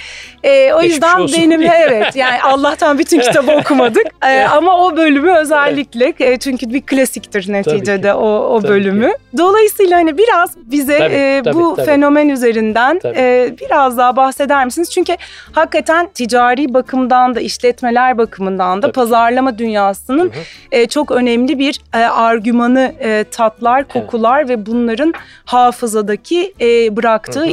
E, o Geçmiş yüzden olsun benim *laughs* evet yani Allah'tan bütün kitabı okumadık. E, ama o bölümü özellikle e, çünkü bir klasiktir neticede o, o Tabii bölümü. Dolayısıyla hani biraz bize Tabii, e, tabii, bu tabii. fenomen üzerinden Tabii. e, biraz daha bahseder misiniz? Çünkü hakikaten ticari bakımdan da işletmeler bakımından da Tabii. pazarlama dünyasının Hı hı. e, çok önemli bir e, argümanı e, tatlar, kokular ve bunların hafızadaki e, bıraktığı hı hı.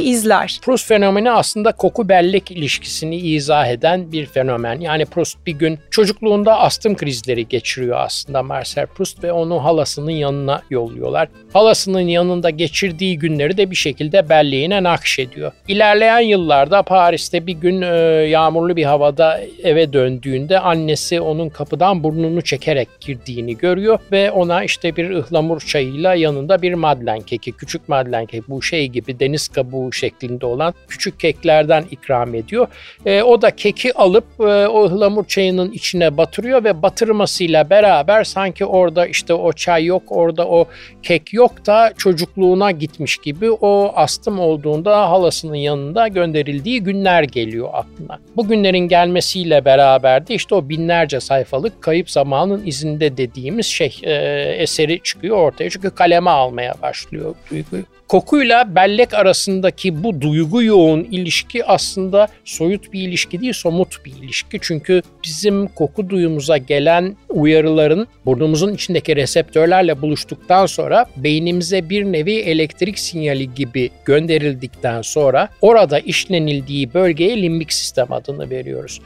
İzler. Proust fenomeni aslında koku bellek ilişkisini izah eden bir fenomen. Yani Proust bir gün çocukluğunda astım krizleri geçiriyor aslında Marcel Proust ve onu halasının yanına yolluyorlar. Halasının yanında geçirdiği günleri de bir şekilde belleğine nakşediyor. İlerleyen yıllarda Paris'te bir gün e, yağmurlu bir havada eve döndüğünde annesi onun kapıdan burnunu çekerek girdiğini görüyor ve ona işte bir ıhlamur çayıyla yanında bir madlen keki, küçük madlen keki bu şey gibi deniz kabuğu şeklinde olan küçük keklerden ikram ediyor. E, o da keki alıp e, o ıhlamur çayının içine batırıyor ve batırmasıyla beraber sanki orada işte o çay yok, orada o kek yok da çocukluğuna gitmiş gibi o astım olduğunda halasının yanında gönderildiği günler geliyor aklına. Bu günlerin gelmesiyle beraber de işte o binlerce sayfalık kayıp zamanın izinde dediğimiz şey e, eseri çıkıyor ortaya. Çünkü kaleme almaya başlıyor duyguyu. Kokuyla bellek arasındaki bu duygu yoğun ilişki aslında soyut bir ilişki değil, somut bir ilişki. Çünkü bizim koku duyumuza gelen uyarıların burnumuzun içindeki reseptörlerle buluştuktan sonra beynimize bir nevi elektrik sinyali gibi gönderildikten sonra orada işlenildiği bölgeye limbik sistem adını veriyoruz.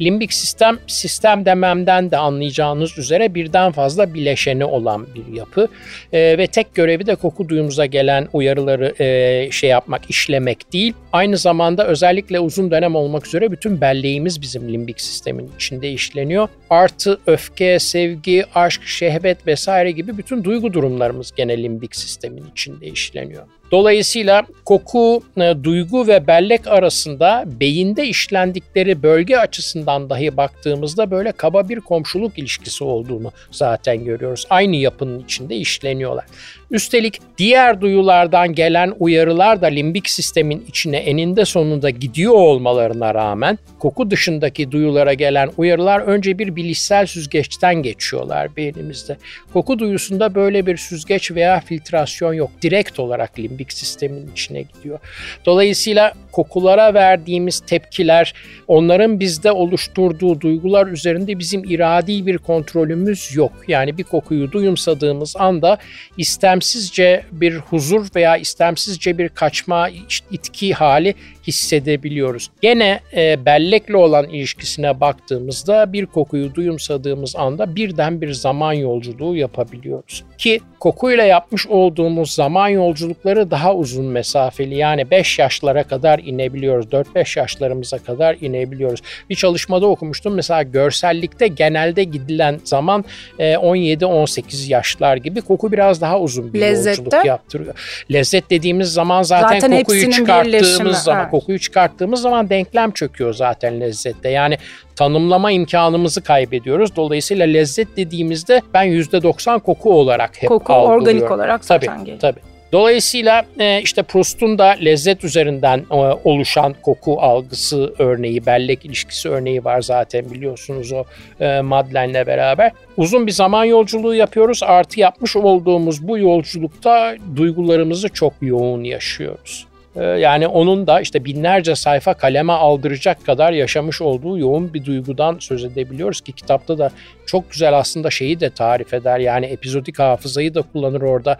Limbik sistem, sistem dememden de anlayacağınız üzere birden fazla bileşeni olan bir yapı e, ve tek görevi de koku duyumuza gelen uyarıları e, şey yapmak, işlemek değil. Aynı zamanda özellikle uzun dönem olmak üzere bütün belleğimiz bizim limbik sistemin içinde işleniyor. Artı öfke, sevgi, aşk, şehvet vesaire gibi bütün duygu durumlarımız gene limbik sistemin içinde işleniyor. Dolayısıyla koku, e, duygu ve bellek arasında beyinde işlendikleri bölge açısından dahi baktığımızda böyle kaba bir komşuluk ilişkisi olduğunu zaten görüyoruz. Aynı yapının içinde işleniyorlar. Üstelik diğer duyulardan gelen uyarılar da limbik sistemin içine eninde sonunda gidiyor olmalarına rağmen koku dışındaki duyulara gelen uyarılar önce bir bilişsel süzgeçten geçiyorlar beynimizde. Koku duyusunda böyle bir süzgeç veya filtrasyon yok. Direkt olarak limbik sistemin içine gidiyor. Dolayısıyla kokulara verdiğimiz tepkiler, onların bizde oluşturduğu duygular üzerinde bizim iradi bir kontrolümüz yok. Yani bir kokuyu duyumsadığımız anda istemsizce bir huzur veya istemsizce bir kaçma, itki hali hissedebiliyoruz. Gene e, bellekle olan ilişkisine baktığımızda bir kokuyu duyumsadığımız anda birden bir zaman yolculuğu yapabiliyoruz. Ki kokuyla yapmış olduğumuz zaman yolculukları daha uzun mesafeli yani 5 yaşlara kadar inebiliyoruz. 4-5 yaşlarımıza kadar inebiliyoruz. Bir çalışmada okumuştum mesela görsellikte genelde gidilen zaman 17-18 e, yaşlar gibi koku biraz daha uzun bir Lezzette? yolculuk yaptırıyor. Lezzet dediğimiz zaman zaten, zaten kokuyu çıkarttığımız zaman ha. kokuyu çıkarttığımız zaman denklem çöküyor zaten lezzette. Yani tanımlama imkanımızı kaybediyoruz. Dolayısıyla lezzet dediğimizde ben %90 koku olarak hep koku, algılıyorum. organik olarak zaten tabii, geliyor. Tabii. Dolayısıyla e, işte Proust'un da lezzet üzerinden e, oluşan koku algısı örneği, bellek ilişkisi örneği var zaten biliyorsunuz o e, Madeleine'le beraber. Uzun bir zaman yolculuğu yapıyoruz. Artı yapmış olduğumuz bu yolculukta duygularımızı çok yoğun yaşıyoruz. Yani onun da işte binlerce sayfa kaleme aldıracak kadar yaşamış olduğu yoğun bir duygudan söz edebiliyoruz ki kitapta da çok güzel aslında şeyi de tarif eder. Yani epizodik hafızayı da kullanır orada.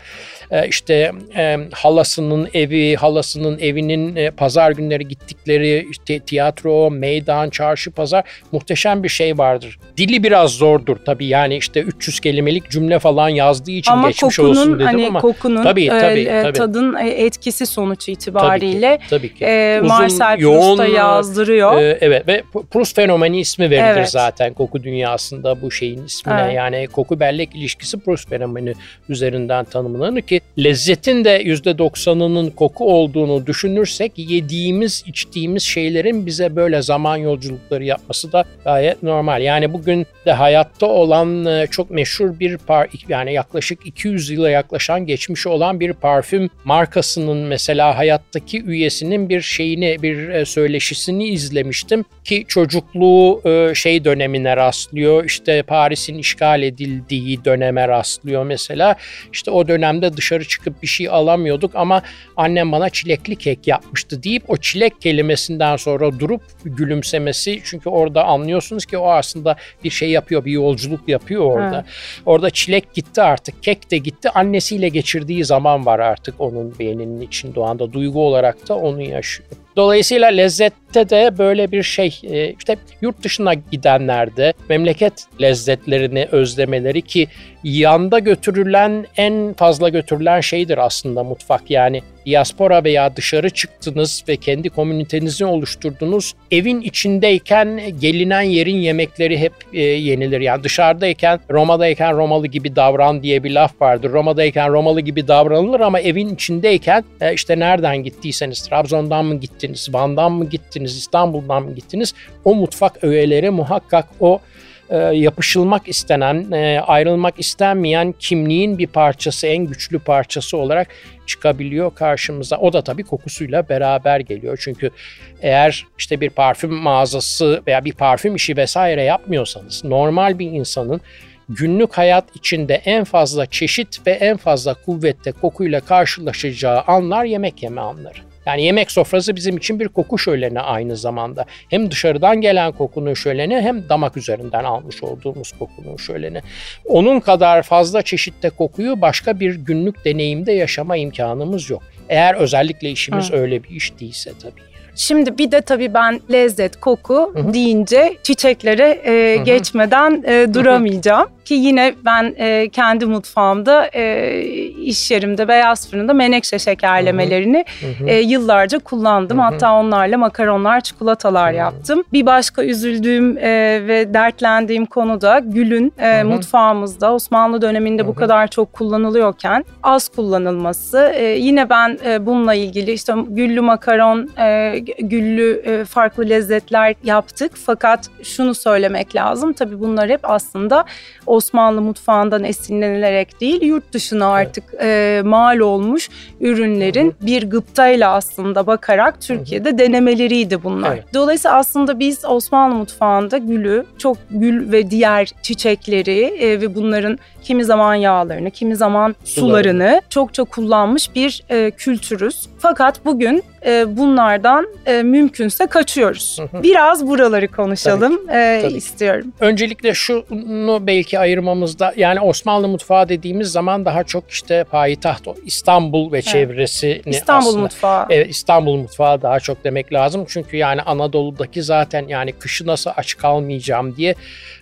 Ee, işte e, halasının evi, halasının evinin e, pazar günleri gittikleri işte tiyatro, meydan, çarşı, pazar muhteşem bir şey vardır. Dili biraz zordur tabii yani işte 300 kelimelik cümle falan yazdığı için ama geçmiş kokunun, olsun dedim hani ama. kokunun tabii, tabii, e, tabii. tadın etkisi sonuç itibariyle tabii ki, tabii ki. E, Marcel Proust'a yazdırıyor. E, evet ve Proust fenomeni ismi verilir evet. zaten koku dünyasında bu şeyin ismine. Evet. Yani koku bellek ilişkisi Proust fenomeni üzerinden tanımlanır ki lezzetin de %90'ının koku olduğunu düşünürsek yediğimiz, içtiğimiz şeylerin bize böyle zaman yolculukları yapması da gayet normal. Yani bugün de hayatta olan e, çok meşhur bir par yani yaklaşık 200 yıla yaklaşan geçmiş olan bir parfüm markasının mesela hayattaki üyesinin bir şeyini bir e, söyleşisini izlemiştim ki çocukluğu e, şey dönemine rastlıyor. İşte Paris'in işgal edildiği döneme rastlıyor mesela. İşte o dönemde dışarı çıkıp bir şey alamıyorduk ama annem bana çilekli kek yapmıştı deyip o çilek kelimesinden sonra durup gülümsemesi çünkü orada anlıyorsunuz ki o aslında bir şey yapıyor, bir yolculuk yapıyor orada. Evet. Orada çilek gitti artık, kek de gitti. Annesiyle geçirdiği zaman var artık onun beyninin içinde o anda duygu olarak da onu yaşıyor. Dolayısıyla lezzette de böyle bir şey e, işte yurt dışına gidenlerde memleket lezzetlerini özlemeleri ki yanda götürülen en fazla götürülen şeydir aslında mutfak. Yani diaspora veya dışarı çıktınız ve kendi komünitenizi oluşturdunuz. Evin içindeyken gelinen yerin yemekleri hep e, yenilir. Yani dışarıdayken Roma'dayken Romalı gibi davran diye bir laf vardır. Roma'dayken Romalı gibi davranılır ama evin içindeyken e, işte nereden gittiyseniz Trabzon'dan mı gittiniz, Van'dan mı gittiniz, İstanbul'dan mı gittiniz o mutfak öğeleri muhakkak o e, yapışılmak istenen, e, ayrılmak istenmeyen kimliğin bir parçası, en güçlü parçası olarak çıkabiliyor karşımıza. O da tabii kokusuyla beraber geliyor. Çünkü eğer işte bir parfüm mağazası veya bir parfüm işi vesaire yapmıyorsanız normal bir insanın günlük hayat içinde en fazla çeşit ve en fazla kuvvette kokuyla karşılaşacağı anlar yemek yeme anları. Yani yemek sofrası bizim için bir koku şöleni aynı zamanda. Hem dışarıdan gelen kokunun şöleni hem damak üzerinden almış olduğumuz kokunun şöleni. Onun kadar fazla çeşitte kokuyu başka bir günlük deneyimde yaşama imkanımız yok. Eğer özellikle işimiz Hı. öyle bir iş değilse tabii. Şimdi bir de tabii ben lezzet, koku Hı-hı. deyince çiçeklere e, geçmeden e, duramayacağım. Ki yine ben e, kendi mutfağımda e, iş yerimde beyaz fırında menekşe şekerlemelerini hı hı. E, yıllarca kullandım. Hı hı. Hatta onlarla makaronlar, çikolatalar hı. yaptım. Bir başka üzüldüğüm e, ve dertlendiğim konu da gülün e, mutfağımızda Osmanlı döneminde hı hı. bu kadar çok kullanılıyorken az kullanılması. E, yine ben e, bununla ilgili işte güllü makaron, e, güllü e, farklı lezzetler yaptık. Fakat şunu söylemek lazım. Tabii bunlar hep aslında Osmanlı mutfağından esinlenilerek değil, yurt dışına artık evet. e, mal olmuş ürünlerin Hı-hı. bir gıptayla aslında bakarak Türkiye'de Hı-hı. denemeleriydi bunlar. Evet. Dolayısıyla aslında biz Osmanlı mutfağında gülü, çok gül ve diğer çiçekleri e, ve bunların kimi zaman yağlarını, kimi zaman sularını, sularını çokça kullanmış bir e, kültürüz. Fakat bugün e, bunlardan e, mümkünse kaçıyoruz. Biraz buraları konuşalım tabii ki, tabii istiyorum. Öncelikle şunu belki ayırmamızda yani Osmanlı mutfağı dediğimiz zaman daha çok işte payitaht İstanbul ve evet. çevresi İstanbul aslında, mutfağı. Evet İstanbul mutfağı daha çok demek lazım. Çünkü yani Anadolu'daki zaten yani kışı nasıl aç kalmayacağım diye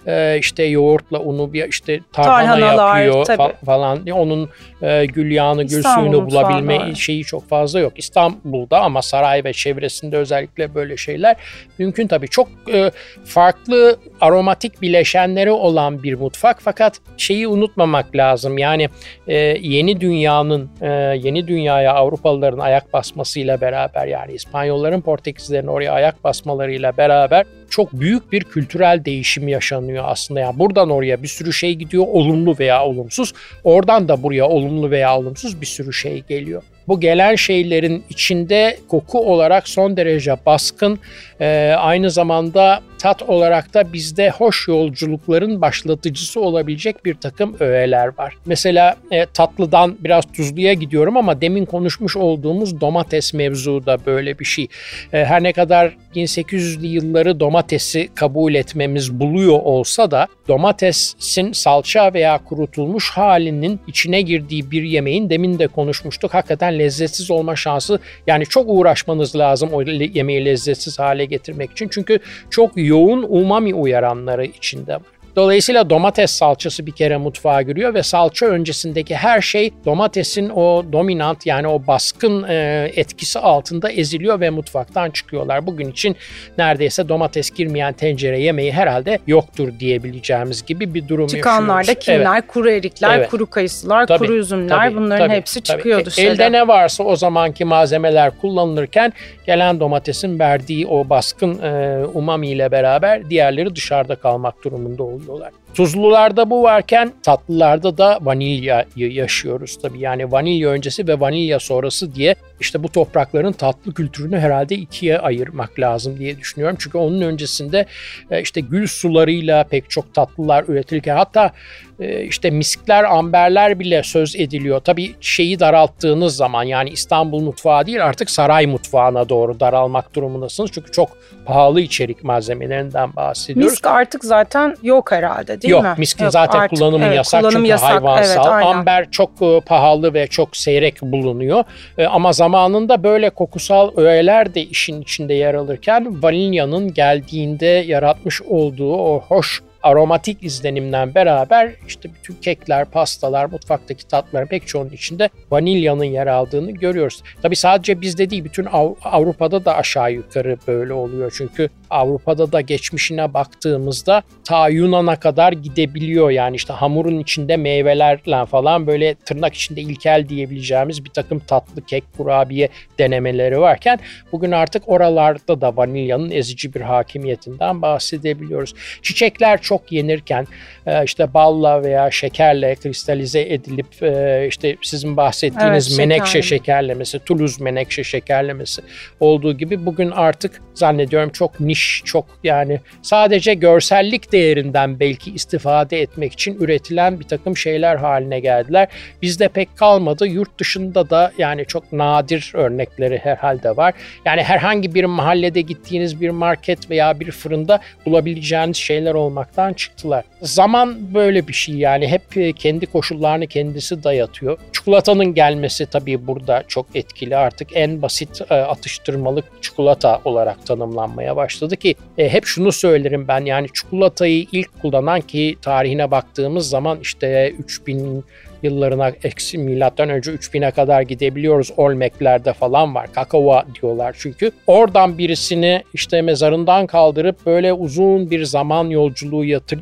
e, işte yoğurtla unu bir işte tarhana Tarhanalar, yapıyor tabii. falan. Onun e, gül yağını, gül İstanbul suyunu bulabilme var. şeyi çok fazla yok. İstanbul'da ama saray ve çevresinde özellikle böyle şeyler mümkün tabii. Çok e, farklı aromatik bileşenleri olan bir mutfak fakat şeyi unutmamak lazım. Yani e, yeni dünyanın e, yeni dünyaya Avrupalıların ayak basmasıyla beraber yani İspanyolların Portekizlerin oraya ayak basmalarıyla beraber çok büyük bir kültürel değişim yaşanıyor aslında. Yani buradan oraya bir sürü şey gidiyor olumlu veya olumsuz. Oradan da buraya olumlu veya olumsuz bir sürü şey geliyor. Bu gelen şeylerin içinde koku olarak son derece baskın, e, aynı zamanda tat olarak da bizde hoş yolculukların başlatıcısı olabilecek bir takım öğeler var. Mesela e, tatlıdan biraz tuzluya gidiyorum ama demin konuşmuş olduğumuz domates mevzu da böyle bir şey. E, her ne kadar 1800'lü yılları domatesi kabul etmemiz buluyor olsa da domatesin salça veya kurutulmuş halinin içine girdiği bir yemeğin demin de konuşmuştuk hakikaten lezzetsiz olma şansı yani çok uğraşmanız lazım o yemeği lezzetsiz hale getirmek için. Çünkü çok yoğun umami uyaranları içinde var. Dolayısıyla domates salçası bir kere mutfağa giriyor ve salça öncesindeki her şey domatesin o dominant yani o baskın e, etkisi altında eziliyor ve mutfaktan çıkıyorlar. Bugün için neredeyse domates girmeyen tencere yemeği herhalde yoktur diyebileceğimiz gibi bir durum Çıkanlar da kimler? Evet. Kuru erikler, evet. kuru kayısılar, tabii, kuru üzümler tabii, bunların tabii, hepsi tabii. dışarı. Elde ne varsa o zamanki malzemeler kullanılırken gelen domatesin verdiği o baskın e, umami ile beraber diğerleri dışarıda kalmak durumunda oluyor oluyorlar. Tuzlularda bu varken tatlılarda da vanilyayı yaşıyoruz tabii. Yani vanilya öncesi ve vanilya sonrası diye işte bu toprakların tatlı kültürünü herhalde ikiye ayırmak lazım diye düşünüyorum. Çünkü onun öncesinde e, işte gül sularıyla pek çok tatlılar üretilirken hatta işte miskler, amberler bile söz ediliyor. Tabii şeyi daralttığınız zaman yani İstanbul mutfağı değil artık saray mutfağına doğru daralmak durumundasınız. Çünkü çok pahalı içerik malzemelerinden bahsediyoruz. Misk artık zaten yok herhalde değil yok, mi? Yok miskin zaten artık, kullanımı evet, yasak kullanım çünkü yasak. hayvansal. Evet, Amber çok e, pahalı ve çok seyrek bulunuyor. Ama zamanında böyle kokusal öğeler de işin içinde yer alırken vanilyanın geldiğinde yaratmış olduğu o hoş aromatik izlenimden beraber işte bütün kekler, pastalar, mutfaktaki tatlıların pek çoğunun içinde vanilyanın yer aldığını görüyoruz. Tabi sadece bizde değil bütün Avrupa'da da aşağı yukarı böyle oluyor. Çünkü Avrupa'da da geçmişine baktığımızda ta Yunan'a kadar gidebiliyor. Yani işte hamurun içinde meyvelerle falan böyle tırnak içinde ilkel diyebileceğimiz bir takım tatlı kek, kurabiye denemeleri varken bugün artık oralarda da vanilyanın ezici bir hakimiyetinden bahsedebiliyoruz. Çiçekler çok yenirken e, işte balla veya şekerle kristalize edilip e, işte sizin bahsettiğiniz evet, menekşe şekerlemesi, Toulouse menekşe şekerlemesi olduğu gibi bugün artık zannediyorum çok niş, çok yani sadece görsellik değerinden belki istifade etmek için üretilen bir takım şeyler haline geldiler. Bizde pek kalmadı. Yurt dışında da yani çok nadir örnekleri herhalde var. Yani herhangi bir mahallede gittiğiniz bir market veya bir fırında bulabileceğiniz şeyler olmakta hayattan çıktılar. Zaman böyle bir şey yani hep e, kendi koşullarını kendisi dayatıyor. Çikolatanın gelmesi tabii burada çok etkili. Artık en basit e, atıştırmalık çikolata olarak tanımlanmaya başladı ki e, hep şunu söylerim ben yani çikolatayı ilk kullanan ki tarihine baktığımız zaman işte 3000 yıllarına eksi milattan önce 3000'e kadar gidebiliyoruz. Olmeklerde falan var. Kakao diyorlar çünkü. Oradan birisini işte mezarından kaldırıp böyle uzun bir zaman yolculuğu yatır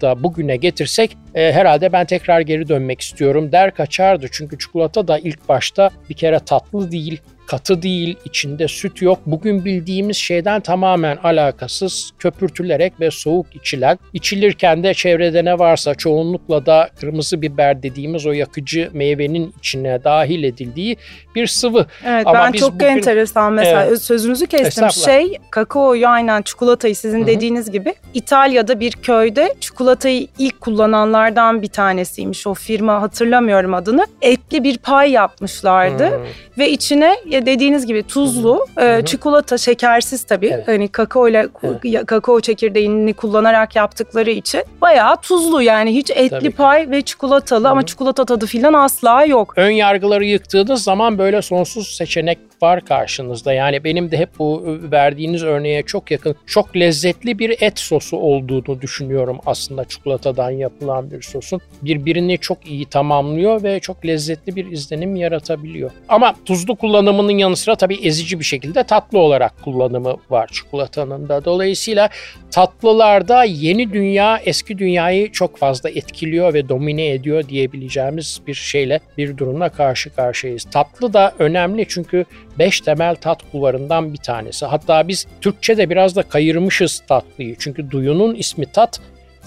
da bugüne getirsek e, herhalde ben tekrar geri dönmek istiyorum der kaçardı. Çünkü çikolata da ilk başta bir kere tatlı değil, katı değil, içinde süt yok. Bugün bildiğimiz şeyden tamamen alakasız, köpürtülerek ve soğuk içilen, içilirken de çevrede ne varsa çoğunlukla da kırmızı biber dediğimiz o yakıcı meyvenin içine dahil edildiği bir sıvı. Evet Ama ben çok bugün, enteresan mesela evet, sözünüzü kestim. Şey kakaoyu aynen çikolatayı sizin Hı-hı. dediğiniz gibi İtalya'da bir köyde çikolatayı ilk kullananlardan bir tanesiymiş. O firma hatırlamıyorum adını. Etli bir pay yapmışlardı Hı-hı. ve içine dediğiniz gibi tuzlu, e, çikolata şekersiz tabii. Evet. Hani kakao ile evet. kakao çekirdeğini kullanarak yaptıkları için bayağı tuzlu yani hiç etli tabii pay ve çikolatalı Hı-hı. ama çikolata tadı filan asla yok. Ön yargıları yıktığınız zaman böyle sonsuz seçenek var karşınızda. Yani benim de hep bu verdiğiniz örneğe çok yakın, çok lezzetli bir et sosu olduğunu düşünüyorum aslında çikolatadan yapılan bir sosun. Birbirini çok iyi tamamlıyor ve çok lezzetli bir izlenim yaratabiliyor. Ama tuzlu kullanımının yanı sıra tabii ezici bir şekilde tatlı olarak kullanımı var çikolatanın da. Dolayısıyla tatlılarda yeni dünya eski dünyayı çok fazla etkiliyor ve domine ediyor diyebileceğimiz bir şeyle bir durumla karşı karşıyayız. Tatlı da önemli çünkü beş temel tat kulvarından bir tanesi. Hatta biz Türkçe'de biraz da kayırmışız tatlıyı. Çünkü duyunun ismi tat,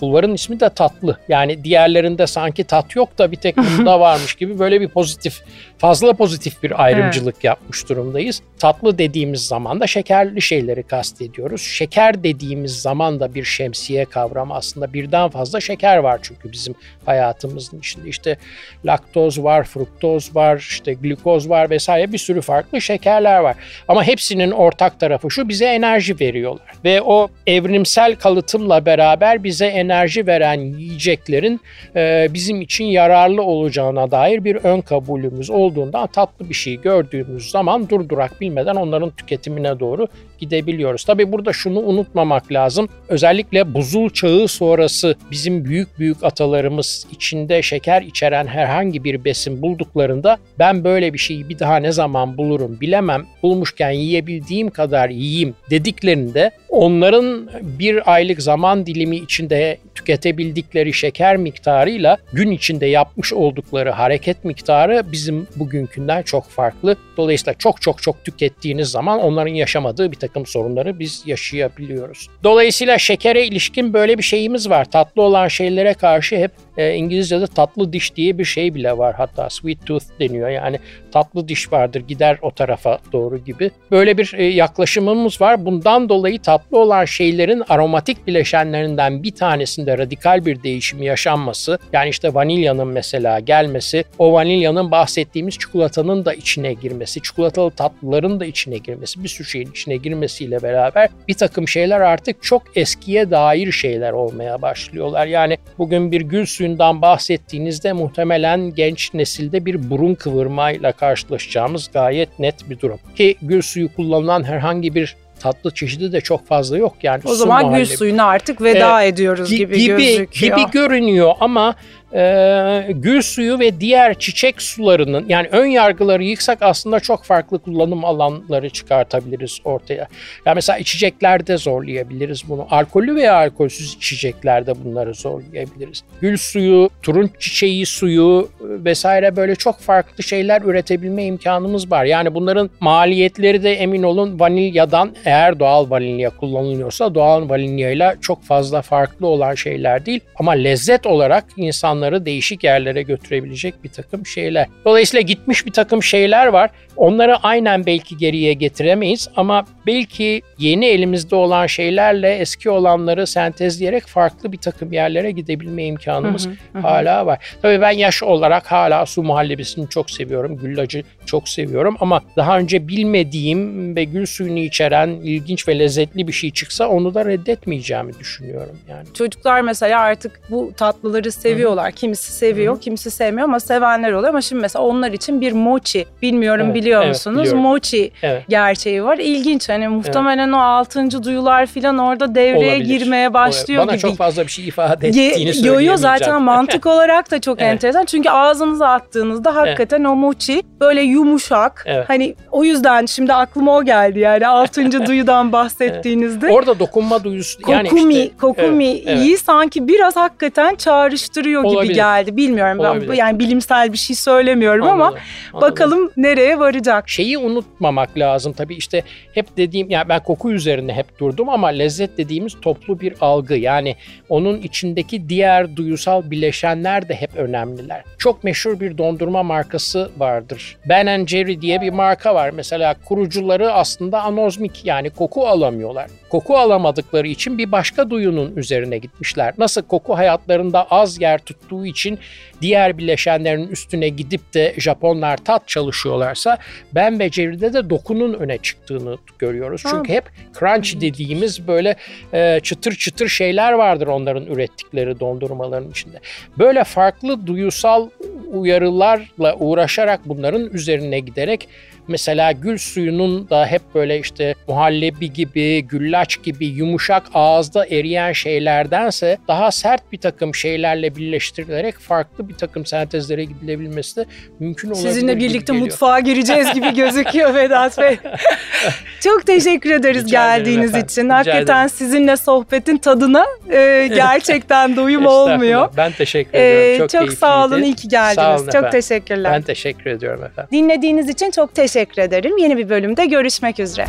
kulvarın ismi de tatlı. Yani diğerlerinde sanki tat yok da bir tek *laughs* bunda varmış gibi böyle bir pozitif fazla pozitif bir ayrımcılık evet. yapmış durumdayız. Tatlı dediğimiz zaman da şekerli şeyleri kastediyoruz. Şeker dediğimiz zaman da bir şemsiye kavramı aslında birden fazla şeker var çünkü bizim hayatımızın içinde. işte laktoz var, fruktoz var, işte glukoz var vesaire bir sürü farklı şekerler var. Ama hepsinin ortak tarafı şu bize enerji veriyorlar. Ve o evrimsel kalıtımla beraber bize enerji veren yiyeceklerin e, bizim için yararlı olacağına dair bir ön kabulümüz olduğu olduğunda tatlı bir şey gördüğümüz zaman durdurak bilmeden onların tüketimine doğru gidebiliyoruz. Tabii burada şunu unutmamak lazım. Özellikle buzul çağı sonrası bizim büyük büyük atalarımız içinde şeker içeren herhangi bir besin bulduklarında ben böyle bir şeyi bir daha ne zaman bulurum bilemem. Bulmuşken yiyebildiğim kadar yiyeyim dediklerinde onların bir aylık zaman dilimi içinde tüketebildikleri şeker miktarıyla gün içinde yapmış oldukları hareket miktarı bizim bugünkünden çok farklı. Dolayısıyla çok çok çok tükettiğiniz zaman onların yaşamadığı bir takım sorunları biz yaşayabiliyoruz. Dolayısıyla şekere ilişkin böyle bir şeyimiz var. Tatlı olan şeylere karşı hep e, İngilizce'de tatlı diş diye bir şey bile var hatta sweet tooth deniyor. Yani tatlı diş vardır gider o tarafa doğru gibi. Böyle bir e, yaklaşımımız var. Bundan dolayı tatlı olan şeylerin aromatik bileşenlerinden bir tanesinde radikal bir değişim yaşanması yani işte vanilyanın mesela gelmesi o vanilyanın bahsettiğimiz çikolatanın da içine girmesi, çikolatalı tatlıların da içine girmesi, bir sürü şeyin içine girmesiyle beraber bir takım şeyler artık çok eskiye dair şeyler olmaya başlıyorlar. Yani bugün bir gül suyundan bahsettiğinizde muhtemelen genç nesilde bir burun kıvırmayla karşılaşacağımız gayet net bir durum. Ki gül suyu kullanılan herhangi bir tatlı çeşidi de çok fazla yok yani. O zaman muhallebi. gül suyuna artık veda ee, ediyoruz gibi, gibi gözüküyor. Gibi görünüyor ama e, gül suyu ve diğer çiçek sularının yani ön yargıları yıksak aslında çok farklı kullanım alanları çıkartabiliriz ortaya. Yani mesela içeceklerde zorlayabiliriz bunu. Alkollü veya alkolsüz içeceklerde bunları zorlayabiliriz. Gül suyu, turunç çiçeği suyu vesaire böyle çok farklı şeyler üretebilme imkanımız var. Yani bunların maliyetleri de emin olun vanilyadan eğer doğal vanilya kullanılıyorsa doğal vanilyayla çok fazla farklı olan şeyler değil. Ama lezzet olarak insanlar insanları değişik yerlere götürebilecek bir takım şeyler. Dolayısıyla gitmiş bir takım şeyler var. Onları aynen belki geriye getiremeyiz ama belki yeni elimizde olan şeylerle eski olanları sentezleyerek farklı bir takım yerlere gidebilme imkanımız hı hı, hı. hala var. Tabii ben yaş olarak hala su muhallebisini çok seviyorum. Güllacı çok seviyorum ama daha önce bilmediğim ve gül suyunu içeren ilginç ve lezzetli bir şey çıksa onu da reddetmeyeceğimi düşünüyorum yani. Çocuklar mesela artık bu tatlıları seviyorlar. Kimisi seviyor, Hı. kimisi sevmiyor ama sevenler oluyor ama şimdi mesela onlar için bir mochi bilmiyorum evet biliyor evet, musunuz? Biliyorum. Mochi evet. gerçeği var. İlginç hani muhtemelen evet. o altıncı duyular falan orada devreye Olabilir. girmeye başlıyor Bana gibi. çok fazla bir şey ifade ettiğini Ye, Yo yo zaten *laughs* mantık olarak da çok evet. enteresan. Çünkü ağzınıza attığınızda hakikaten evet. o mochi böyle yumuşak. Evet. Hani o yüzden şimdi aklıma o geldi yani altıncı *laughs* duyudan bahsettiğinizde. Evet. Orada dokunma duyusu kokumi, yani işte. Kokumi evet, evet. iyi sanki biraz hakikaten çağrıştırıyor Olabilir. gibi geldi. Bilmiyorum Olabilir. ben yani bilimsel bir şey söylemiyorum anladım, ama anladım. bakalım nereye varacak. Şeyi unutmamak lazım tabii işte hep dediğim yani ben koku üzerine hep durdum ama lezzet dediğimiz toplu bir algı. Yani onun içindeki diğer duyusal bileşenler de hep önemliler. Çok meşhur bir dondurma markası vardır. Ben Jerry diye bir marka var. Mesela kurucuları aslında anozmik yani koku alamıyorlar. Koku alamadıkları için bir başka duyunun üzerine gitmişler. Nasıl koku hayatlarında az yer tuttuğu için diğer bileşenlerin üstüne gidip de Japonlar tat çalışıyorlarsa ben beceride de dokunun öne çıktığını görüyoruz. Çünkü hep crunch dediğimiz böyle e, çıtır çıtır şeyler vardır onların ürettikleri dondurmaların içinde. Böyle farklı duyusal uyarılarla uğraşarak bunların üzerine giderek Mesela gül suyunun da hep böyle işte muhallebi gibi, güllaç gibi yumuşak ağızda eriyen şeylerdense daha sert bir takım şeylerle birleştirilerek farklı bir takım sentezlere gidilebilmesi de mümkün olabilir. Sizinle birlikte mutfağa gireceğiz gibi gözüküyor Vedat Bey. *laughs* Çok teşekkür ederiz Rica geldiğiniz için. Rica Hakikaten ederim. sizinle sohbetin tadına e, gerçekten *laughs* doyum olmuyor. Ben teşekkür ediyorum. Çok, e, çok sağ olun, iyi ki geldiniz. Sağ olun çok teşekkürler. Ben teşekkür ediyorum efendim. Dinlediğiniz için çok teşekkür ederim. Yeni bir bölümde görüşmek üzere.